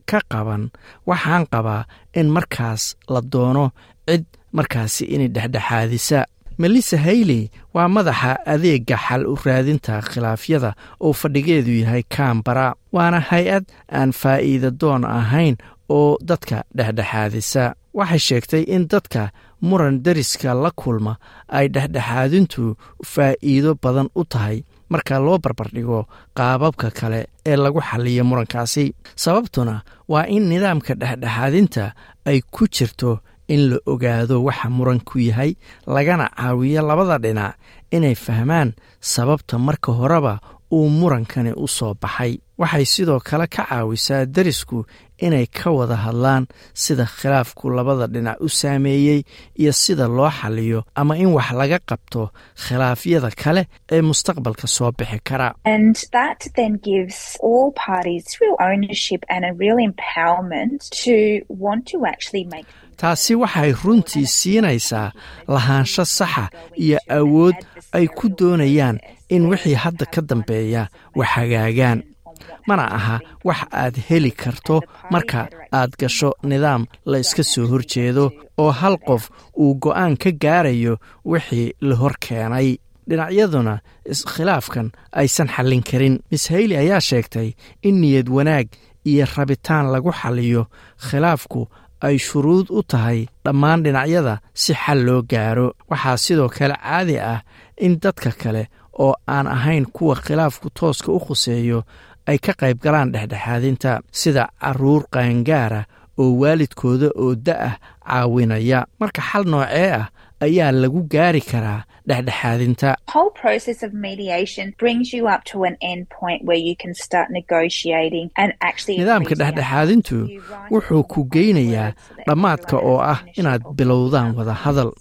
ka qaban waxaan qabaa in markaas la doono cid markaasi inay dhexdhexaadisa melissa hayley waa madaxa adeega xal u raadinta khilaafyada oo fadhigeedu yahay kambara waana hay'ad aan faa'iida doon ahayn oo dadka dhexdhexaadisa. Waxay sheegtay in dadka muran deriska la kulma ay dhexdhexaadintu faa'iido badan u tahay marka loo barbardhigo qaababka kale ee lagu xaliyo murankaasi. Sababtuna waa in nidaamka dhexdhexaadinta ay ku jirto in la ogaado waxa muranku yahay lagana caawiyo labada dhinac inay fahmaan sababta marka horeba uu murankani u soo baxay. Waxay sidoo kale ka caawisaa derisku inay ka wada hadlaan sida khilaafku labada dhinac u saameeyey iyo sida loo xaliyo ama in wax laga qabto khilaafyada kale ee mustaqbalka soo bixi kara Taasi waxay runtii siinaysaa lahaansho saxa iyo awood ay ku doonayaan in wixii hadda ka dambeeya wax hagaagaan. Mana aha wax aad heli karto marka aad gasho nidaam la iska soo horjeedo oo hal qof uu go'aan ka gaarayo wixii la hor keenay. Dhinacyaduna iskhilaafkan aysan xallin karin. Miss hayley ayaa sheegtay in niyad wanaag iyo rabitaan lagu xaliyo khilaafku ay shuruud u tahay dhammaan dhinacyada si xal loo gaaro. Waxaa sidoo kale caadi ah in dadka kale oo aan ahayn kuwa khilaafku tooska u khuseeyo ay ka qayb galaan dhexdhexaadinta sida carruur qaangaara oo waalidkooda oo da'ah caawinaya. Marka xal noocee ah ayaa lagu gaari karaa dhexdhexaadinta. Nidaamka dhexdhexaadintu wuxuu ku geynayaa dhammaadka oo ah inaad bilowdaan wada hadal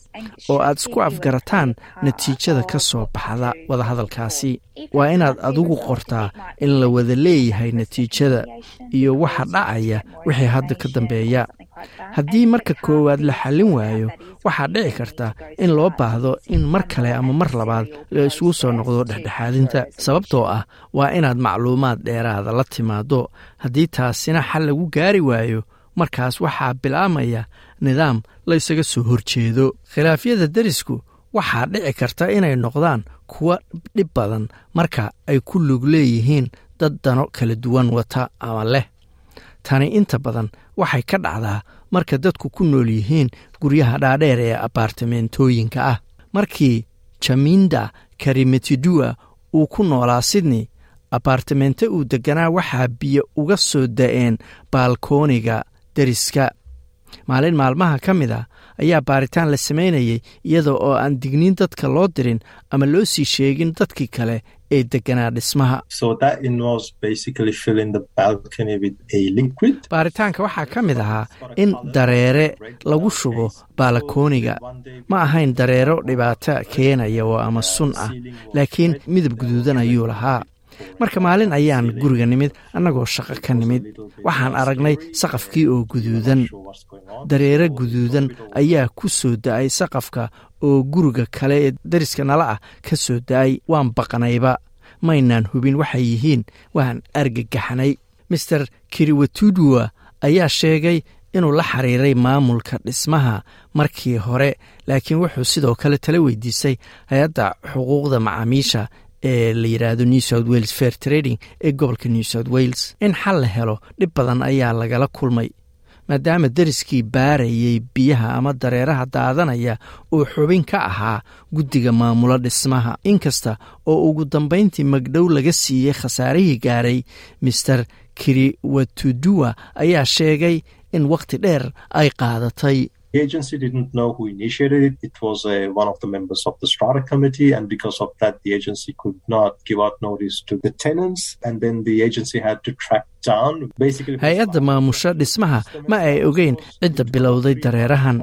oo aad isku afgarataan natiijada ka soo baxda wadahadalkaasi. Waa inaad adigu qortaa in la wada leeyahay natiijada iyo waxa dhacaya wixii hadda ka dambeeya haddii marka koowaad la xallin waayo waxaa dhici karta in loo baahdo in mar kale ama mar labaad la isugu soo noqdo dhexdhexaadinta. Sababtoo ah waa inaad macluumaad dheeraada la timaado haddii taasina xal lagu gaari waayo markaas waxaa bilaabmaya nidaam la ysaga soo horjeedo. Khilaafyada derisku waxaa dhici karta inay noqdaan kuwa dhib badan marka ay ku lug leeyihiin dad dano kala duwan wata ama leh. Tani inta badan waxay ka dhacdaa marka dadku ku nool yihiin guryaha dhaadheer ee abaartamentooyinka ah. Markii jaminda karimetidua uu ku noolaa sydney abaartamente uu degganaa waxaa biyo uga soo da'een baalkooniga deriska. Maalin maalmaha ka mid a ayaa baaritaan la samaynayay iyada oo aan digniin dadka loo dirin ama loo sii sheegin dadkii kale ee deganaa dhismaha. Baaritaanka waxaa ka mid ahaa in dareere lagu shubo baalakooniga ma ahayn dareero dhibaato keenaya oo ama sun ah. laakiin midab guduudan ayuu lahaa marka maalin ayaan guriga nimid annagoo shaqo ka nimid. Waxaan aragnay saqafkii oo guduudan. Dareere guduudan ayaa ku soo da'ay saqafka oo guriga kale ee dariska nala ah ka soo da'ay. Waan baqnayba maynaan hubin waxay yihiin waan argagaxnay master kiriwatudua ayaa sheegay inuu la xiriiray maamulka dhismaha markii hore laakiin wuxuu sidoo kale tala weydiisay hay'adda xuquuqda macaamiisha ee la yidhaahdo new south wales fair trading ee gobolka new south wales in xal la helo dhib badan ayaa lagala kulmay maadaama deriskii baarayay biyaha ama dareeraha daadanaya uu xubin ka ahaa guddiga maamulo dhismaha. Inkasta oo ugu dambayntii magdhow laga siiyey khasaarihii gaaray master kiriwatudua ayaa sheegay in wakhti dheer ay qaadatay The agency didn't know who initiated it. It was uh, one of the members of the strata committee, and because of that, the agency could not give out notice to the tenants, and then the agency had to track hay'adda maamusha dhismaha ma ay ogeyn cidda bilowday dareerahan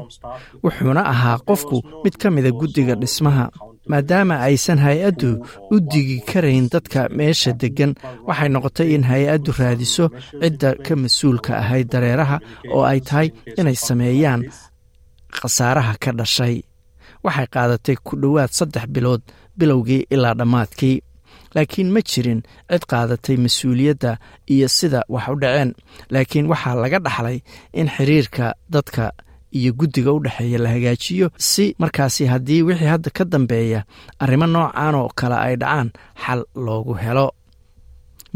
wuxuuna ahaa qofku mid ka mida guddiga dhismaha maadaama aysan hay'addu u digi karayn dadka meesha deggan waxay noqotay in hay'addu raadiso cidda ka mas'uulka ahayd dareeraha oo ay tahay inay sameeyaan khasaaraha ka dhashay. Waxay qaadatay ku dhowaad saddex bilood bilowgii ilaa dhammaadkii. Laakiin ma jirin cid qaadatay mas'uuliyadda iyo sida wax u dhaceen. Laakiin waxaa laga dhaxlay in xiriirka dadka iyo guddiga u dhexeeya la hagaajiyo si markaasi haddii wixii hadda ka dambeeya arrimo noocan oo kale ay dhacaan xal loogu helo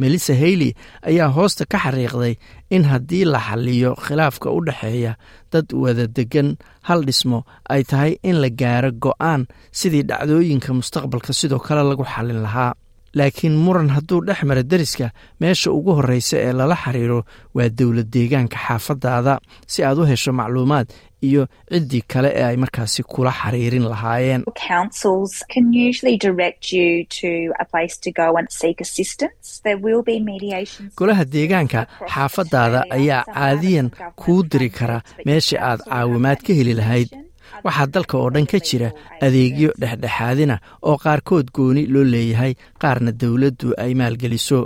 melissa hayley ayaa hoosta ka xariiqday in haddii la xaliyo khilaafka u dhexeeya dad wada deggan hal dhismo ay tahay in la gaaro go'aan sidii dhacdooyinka mustaqbalka sidoo kale lagu xallin lahaa. Laakiin muran hadduu dhex mara deriska meesha ugu horreysa ee lala xiriiro waa dowlad deegaanka xaafadaada. Si aad u hesho macluumaad iyo ciddii kale ee ay markaasi kula xiriirin lahaayeen. Golaha deegaanka xaafadaada ayaa caadiyan kuu diri kara meesha aad caawimaad ka heli lahayd. waxaa dalka oo dhan ka jira adeegyo dhexdhexaadina oo qaarkood gooni loo leeyahay qaarna dowladdu ay maalgeliso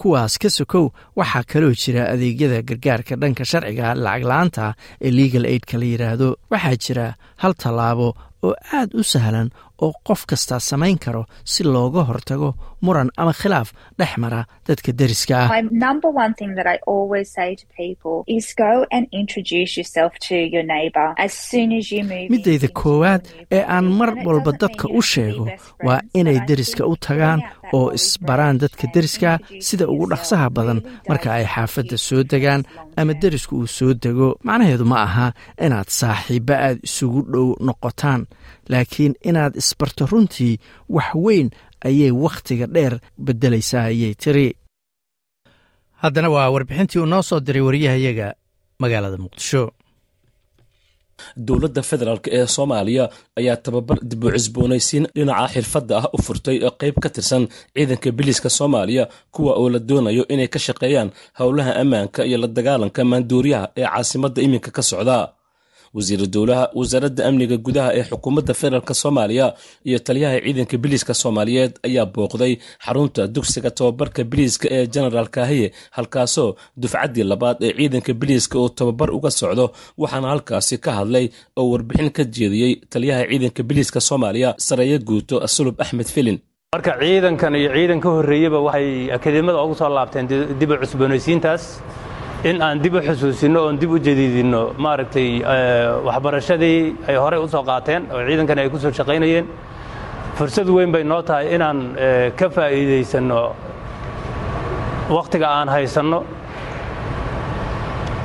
kuwaas ka sokow waxaa kaloo jira adeegyada gargaarka dhanka sharciga lacag la'aanta ee legal aidka la yidhaahdo waxaa jira hal tallaabo oo aad u sahlan oo qof kastaa samayn karo si looga hortago muran ama khilaaf dhex mara dadka deriska ah. Midayda koowaad ee aan mar walba dadka u sheego waa inay deriska u tagaan oo isbaraan dadka deriska sida ugu dhaqsaha badan. Marka ay xaafadda soo degaan ama derisku uu soo dego macnaheedu ma aha inaad saaxiibba aad isugu dhow noqotaan laakiin inaad isbarto runtii wax weyn ayay wakhtiga dheer beddelaysaa ayay tiri. Haddana waa warbixintii uu noo soo diray wariyahayaga magaalada muqdisho dowladda federaalk ee soomaaliya ayaa tababar dib u cusboonaysiin dhinaca xirfadda ah u furtay qayb ka tirsan ciidanka biliiska soomaaliya kuwa oo la doonayo inay ka shaqeeyaan howlaha ammaanka iyo la dagaalanka maanduuriyaha ee caasimadda iminka ka socda wasiiru dowlaha wasaaradda amniga gudaha ee xukuumadda federaalk soomaaliya iyo taliyaha ciidanka biliiska soomaaliyeed ayaa booqday xarunta dugsiga tababarka biliiska ee genaraal kaahiye halkaasoo dufcaddii labaad ee ciidanka biliiska uu tababar uga socdo waxaana halkaasi ka hadlay oo warbixin ka jeediyey taliyaha ciidanka biliiska soomaaliya sareeye guuto sulub axmed filin marka ciidankan iyo ciidan ka horreeyeba waxay akademiyada ugu soo laabteen dib u cusboonaysiintaas in aan dib u xusuusinno oon dib u jadiidinno maaragtay waxbarashadii ay horey u soo qaateen oo ciidankan ay ku soo shaqaynayeen. Fursad weyn bay noo tahay inaan ka faa'iidaysanno wakhtiga aan haysanno.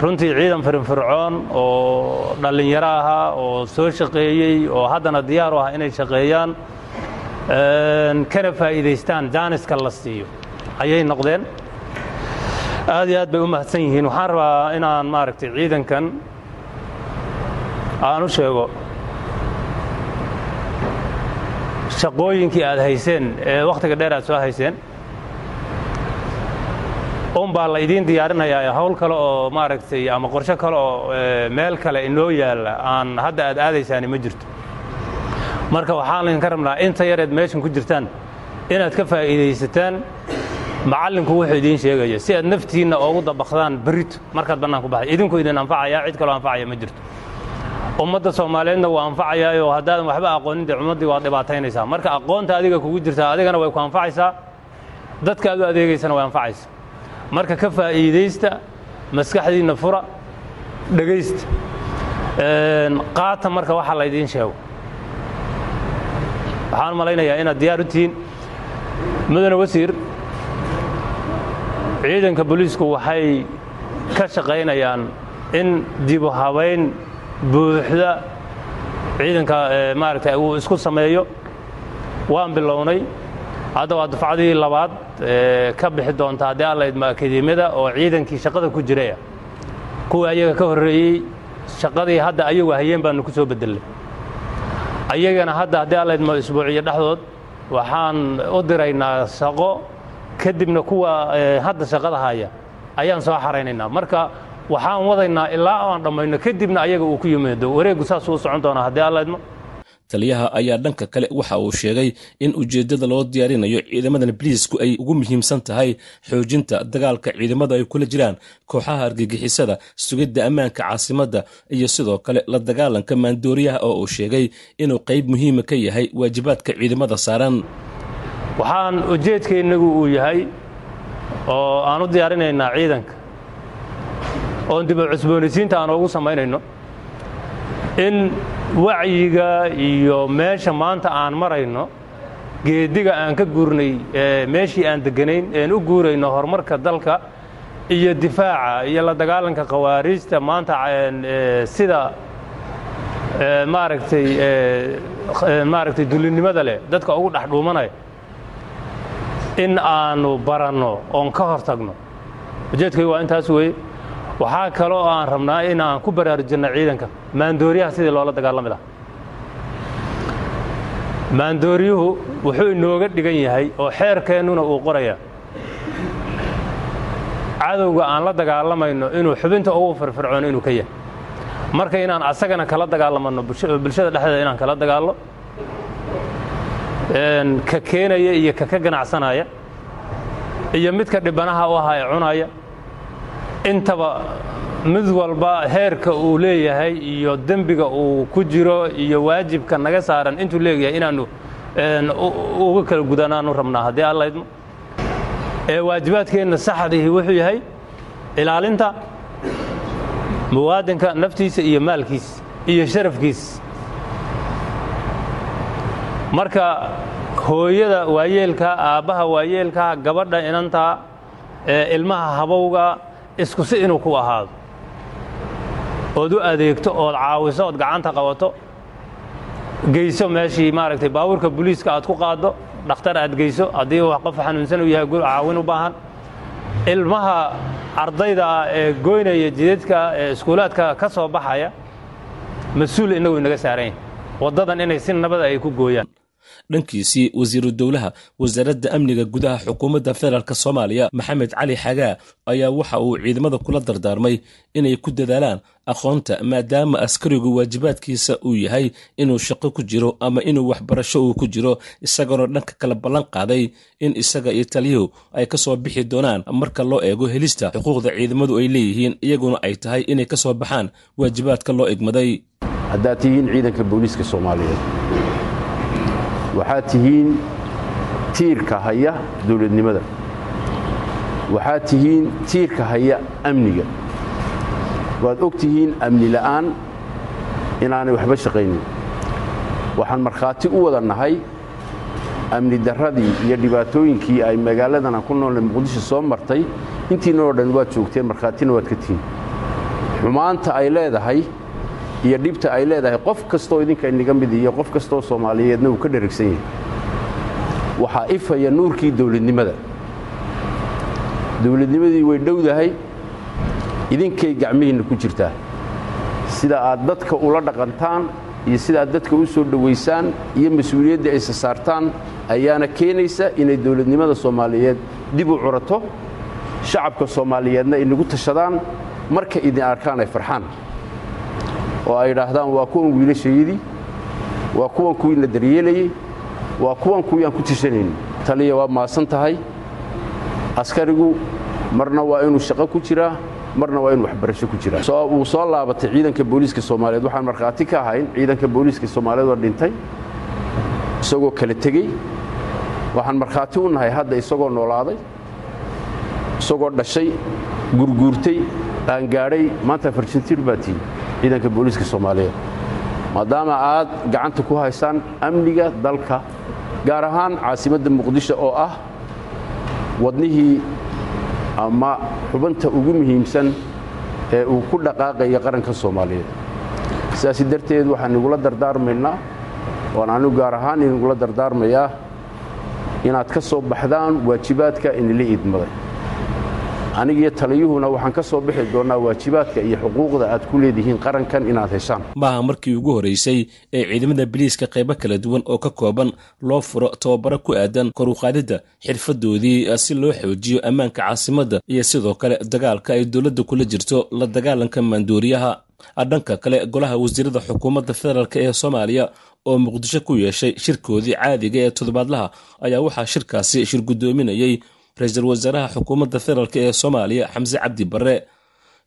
Runtii ciidan firinfircoon oo dhallinyaro ahaa oo soo shaqeeyey oo haddana diyaar u ah inay shaqeeyaan kana faa'iidaystaan jaaniska la siiyo. Ayay noqdeen aad iyo aad bay u mahadsan yihiin. Waxaan rabaa inaan maaragtay ciidankan aan u sheego shaqooyinkii aad hayseen ee wakhtiga dheer aad soo hayseen. Unbaa la idiin diyaarinayaa hawl kale oo maaragtay ama qorshe kale oo meel kale inoo yaalla aan hadda aad aadaysaani ma jirto. Marka waxaan idinka rabnaa inta yareed meeshan ku jirtaan inaad ka faa'iidaysataan macallinku wuxuu idiin sheegaya si aad naftiinna oogu dabaqdaan berrito markaad bannaan ku baxday idinku idin anfacaya cid kaloo anfacaya ma jirto. Ummadda soomaaliyeedna waa anfacayaayoo haddaadan waxba aqoonin dee ummaddii waad dhibaataynaysaa. Marka aqoonta adiga kugu jirtaa adigana way ku anfacaysaa. Dadka aad u adeegaysana way anfacaysa marka ka faa'iidaysta maskaxdiinna fura dhegaysta qaata marka waxa laydiin sheego. Waxaan malaynayaa inaad diyaar u tihiin mudane wasiir ciidanka booliisku waxay ka shaqaynayaan in dibu habayn buuxda ciidanka maaragtay uu isku sameeyo. Waan bilownay. Hadda waa dufcadii labaad ka bixi doonta haddii alla idmo akademiyada oo ciidankii shaqada ku jiraya kuwii ayaga ka horreeyey shaqadii hadda ayagu hayeen baanu ku soo bedelnay ayagana hadda haddii alla idmo isbuuciyo dhexdood waxaan u diraynaa shaqo kadibna kuwa hadda shaqada haya ayaan soo xaraynaynaa. Marka waxaan wadaynaa ilaa aan dhammayno kadibna ayaga uu ku yimaado wareeggu saasuu u socon doonaa haddii alla idmo. Taliyaha ayaa dhanka kale waxa uu sheegay in ujeeddada loo diyaarinayo ciidamadan biliisku ay ugu muhiimsan tahay xoojinta dagaalka ciidamada ay kula jiraan kooxaha argagixisada sugidda ammaanka caasimadda iyo sidoo kale la dagaalanka maandooriyaha oo uu sheegay inuu qayb muhiima ka yahay waajibaadka ciidamada saaran waxaan ujeedkaynagu uu yahay oo aan u diyaarinaynaa ciidanka. Oon dib u cusboonaysiinta aan ugu samaynayno. In wacyiga iyo meesha maanta aan marayno geediga aan ka guurnay meeshii aan degganayn een u guurayno horumarka dalka iyo difaaca iyo la dagaalanka khawaariijta maanta sida maaragtay maaragtay dulinimada leh dadka ugu dhex dhuumanaya in aanu baranno oon ka hor tagno ujeedkay waa intaas weeye waxaa kaloo aan rabnaa in aan ku baraarujinno ciidanka. Maandooriyaha sidii loola dagaalami laha maandooryuhu wuxuu inooga dhigan yahay oo xeerkeennuna uu qoraya cadowga aan la dagaalamayno inuu xubinta ugu firfircoon inuu ka yahay. Marka inaan asagana kala dagaalamanno bulshada dhexdeeda inaan kala dagaallo ka keenaya iyo ka ka ganacsanaya. Iyo midka dhibanaha u aha ee cunaya. Intaba mid walba heerka uu leeyahay iyo dembiga uu ku jiro iyo waajibka naga saaran intuu leeyahay inaannu uga kala gudanaanu rabnaa. Haddii alla idmo. Ee waajibaadkeenna saxdihi wuxuu yahay ilaalinta muwaadinka naftiisa iyo maalkiisa iyo sharafkiisa marka hooyada waayeelka aabbaha waayeelka gabadha inanta ilmaha habowga isku si inuu ku ahaado. Ood u adeegto ood caawiso ood gacanta qabato. Geyso meeshii maaragtay baabuurka booliiska aad ku qaaddo dhakhtar aad geyso haddii qof xanuunsan uu yahay caawin u baahan. Ilmaha ardayda ee goynaya jidadka ee iskuulaadka ka soo baxaya mas'uul innagu inaga yahay waddadan inay si nabada ay ku gooyaan dhankiisii wasiiru dowlaha wasaaradda amniga gudaha xukuumadda federaalk soomaaliya maxamed cali xagaa ayaa waxa uu ciidamada kula dardaarmay inay ku dadaalaan aqoonta maadaama askarigu waajibaadkiisa uu yahay inuu shaqo ku jiro ama inuu waxbarasho uu ku jiro isagoona dhanka kala ballan qaaday in isaga iyo taliyuhu ay ka soo bixi doonaan marka loo eego helista xuquuqda ciidamadu ay leeyihiin iyaguna ay tahay inay ka soo baxaan waajibaadka loo egmaday. Haddaad tihiin ciidanka booliiska soomaaliyeed waxaad tihiin tiirka haya dowladnimada. Waxaad tihiin tiirka haya amniga. Waad og tihiin amni la'aan inaanay waxba shaqaynin. Waxaan markhaati u wada nahay amni darradii iyo dhibaatooyinkii ay magaaladan aan ku noolnay muqdisho soo martay. Intiinoo dhan waad joogteen markhaatina waad ka tihiin. Xumaanta ay leedahay iyo dhibta ay leedahay qof kastoo idinka inaga mid iyo qof kastoo soomaaliyeedna uu ka dheragsan yahay waxaa ifaya nuurkii dowladnimada. Dowladnimadii way dhowdahay idinkay gacmihiinna ku jirtaa. Sida aad dadka ula dhaqantaan iyo sida aad dadka u soo dhowaysaan iyo mas'uuliyadda aysa saartaan ayaana keenaysa inay dowladnimada soomaaliyeed dib u curato shacabka soomaaliyeedna inagu tashadaan marka idin arkaan ay farxaan oo ay idhaahdaan waa kuwan wiilashayadii waa kuwan kuwiina daryeelayey waa kuwan kuwii aan ku tishanayni taliya waa maasan tahay. Askarigu marna waa inuu shaqo ku jiraa marna waa inuu waxbarasho ku jiraa. Wuu soo laabatay ciidanka booliiska soomaaliyeed. Waxaan markhaati ka ahayn ciidanka booliiska soomaaliyeed oo dhintay isagoo kala tegey. Waxaan markhaati u nahay hadda isagoo noolaaday isagoo dhashay gurguurtay qaangaadhay maanta farjantiir baa tihi ciidanka booliiska soomaaliyeed maadaama aad gacanta ku haysaan amniga dalka gaar ahaan caasimadda muqdisho oo ah wadnihii ama xubinta ugu muhiimsan ee uu ku dhaqaaqaya qaranka soomaaliyeed. Sidaasi darteed waxaan igula dardaarmaynaa waan anigu gaar ahaan inigula dardaarmayaa inaad ka soo baxdaan waajibaadka inila idmaday anigiyo taliyuhuna waxaan ka soo bixi doonnaa waajibaadka iyo xuquuqda aad ku leedihiin qarankan inaad heshaan. Maaha markii ugu horraysay ee ciidamada biliiska qaybo kala duwan oo ka kooban loo furo tababaro ku aadan koruqaadidda xirfadoodii si loo xoojiyo ammaanka caasimadda iyo sidoo kale dagaalka ay dowladda kula jirto la dagaalanka maanduuriyaha dhanka kale golaha wasiirada xukuumadda federaalk ee soomaaliya oo muqdisho ku yeeshay shirkoodii caadiga ee toddobaadlaha ayaa waxaa shirkaasi shir guddoominayey ra'iisul wasaaraha xukuumadda federaalk ee soomaaliya xamse cabdi barre.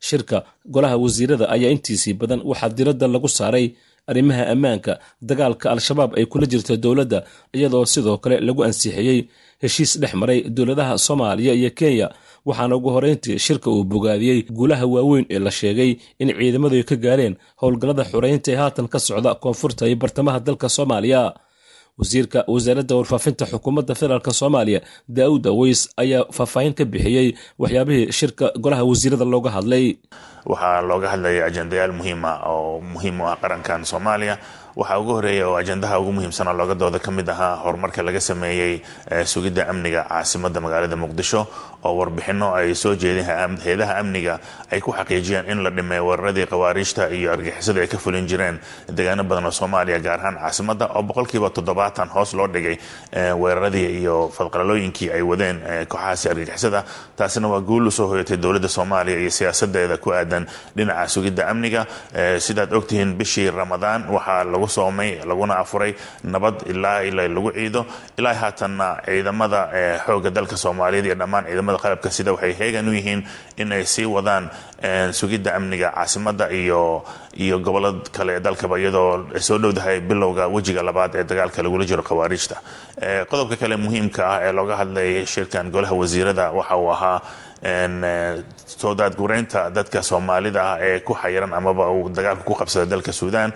Shirka golaha wasiirada ayaa intiisii badan waxaa diradda lagu saaray arrimaha ammaanka dagaalka al-shabaab ay kula jirto dowladda iyadoo sidoo kale lagu ansixiyey heshiis dhex maray dowladaha soomaaliya iyo kenya. Waxaana ugu horeyntii shirka uu bogaadiyey guulaha waaweyn ee la sheegay in ciidamadu ay ka gaareen howlgallada xoreynta ee haatan ka socda koonfurta iyo bartamaha dalka soomaaliya wasiirka wasaaradda warfaafinta xukuumadda federaalk soomaaliya daa'uud aweys ayaa faahfaahin ka bixiyey waxyaabihii shirka golaha wasiirada looga hadlay. Waxaa looga hadlaya ajendayaal muhiima oo muhiim u ah qarankan soomaaliya waxaa ugu horreeya oo ajendaha ugu muhiimsanoo looga dooda ka mid ahaa horumarka laga sameeyey sugidda amniga caasimadda magaalada muqdisho oo warbixinno ay soo jeedeen hay'adaha amniga ay ku xaqiijiyeen in la dhimay weeraradii khawaariijta iyo argixisada ay ka fulin jireen. Deegaano badan oo soomaaliya gaar ahaan caasimadda oo boqolkiiba toddobaatan hoos loo dhigay weeraradii iyo fadqalalooyinkii ay wadeen kooxahaasi argixisada taasina waa guul u soo hoyatay dowladda soomaaliya iyo siyaasadeeda ku aadan dhinaca sugidda amniga. Sidaad ogtihiin bishii ramadaan waxaa lagu soomay laguna afuray nabad ilaa ila lagu ciido. Ilaa haatanna ciidamada xooga dalka soomaaliyeed iyo dhammaan ciidamada qalabka sida waxay heegan u yihiin in ay sii wadaan sugidda amniga caasimadda iyo iyo gobollada kale ee dalkaba iyadoo soo dhowdahay bilowga wejiga labaad ee dagaalka lagula jiro khawaariijta qodobka kale muhiimka ah ee looga hadlayay shirkan golaha wasiirada waxa uu ahaa soo daadgureynta dadka soomaalida ah ee ku xayiran amaba uu dagaalka ku qabsada dalka suudaan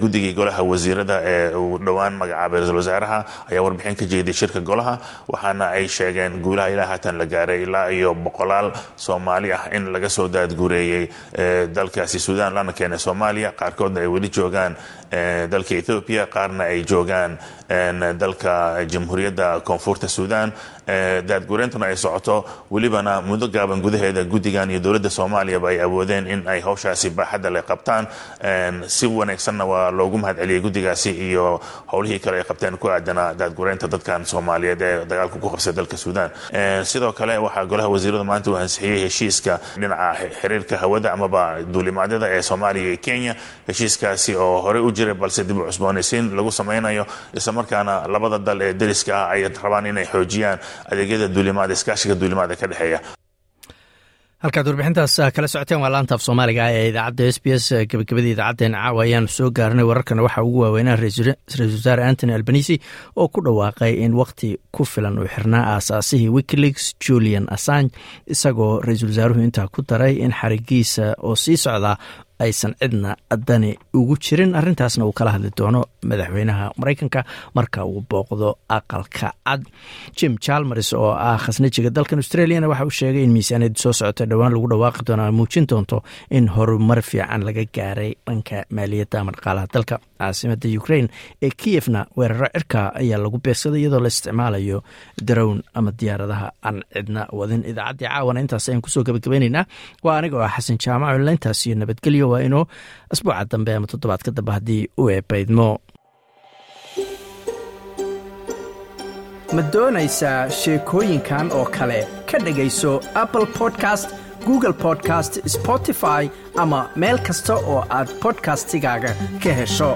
guddigii golaha wasiirada ee uu dhowaan magacaabay ra'isul wasaaraha ayaa warbixin ka jeediyay shirka golaha waxaana ay sheegeen guulaha ilaa haatan la gaaray ilaa iyo boqolaal soomaali ah in laga soo daadgureeyey dalkaasi suudaan lana keenay soomaaliya. Qaarkoodna ay weli joogaan dalka ethoobiya qaarna ay joogaan dalka jamhuuriyadda koonfurta suudaan. Daadgureentuna ay socoto. Welibana muddo gaaban gudaheeda guddigan iyo dowladda soomaaliyaba ay awoodeen in ay howshaasi baaxadda le qabtaan. Si wanaagsanna waa loogu mahad guddigaasi iyo howlihii kale ay qabteen ku aadana daadgureynta dadkan soomaaliyeed ee dagaalka ku qabsay dalka suudaan. Sidoo kale waxaa golaha wasiirada maanta uu ansixiyey heshiiska dhinaca xiriirka hawada amaba duulimaadyada ee soomaaliya iyo kenya. Heshiiskaasi oo horey u jiray balse dib u cusboonaysiin lagu samaynayo islamarkaana labada dal ee deriska ah ay rabaan inay xoojiyaan adeegyada duulimaad iskaashiga duulimaada ka dhexeeya. Halkaad warbixintaas kala socoteen waa laantaaf soomaaliga ee idaacadda s b s gebagabadii idaacaddeen caawa ayaanu soo gaarnay wararkana waxaa ugu waaweynaa ra'iisul wasaare antony albanisi oo ku dhawaaqay in wakhti ku filan uu xirnaa aasaasihii wikileaks julian assange isagoo ra'iisul wasaaruhu intaa ku daray in xarigiisa oo sii socdaa aysan cidna dani ugu jirin. Arrintaasna uu kala hadli doono madaxweynaha maraykanka. Marka uu booqdo aqalka cad jim jalmers oo ah khasnajiga dalkan australiana waxa uu sheegay in miisaaniyadda soo socota dhowaan lagu dhawaaqi doono muujin doonto in horumar fiican laga gaaray dhanka maaliyadda ama dhaqaalaha dalka caasimada ukrain ee kiyefna weeraro cirka ayaa lagu beegsaday iyadoo la isticmaalayo darown ama diyaaradaha. Aan cidna wadin idaacaddii caawana intaas ayaan ku soo gabagabeyneynaa waa aniga oo xasan jaamac intaas iyo nabadgelyo. Waa inuu asbuuca dambe ama toddobaadka dambe haddii u eebaydmo. Ma doonaysaa sheekooyinkan oo kale? Ka dhegayso apple podcast google podcast spotify ama meel kasta oo aad bodkastigaaga ka hesho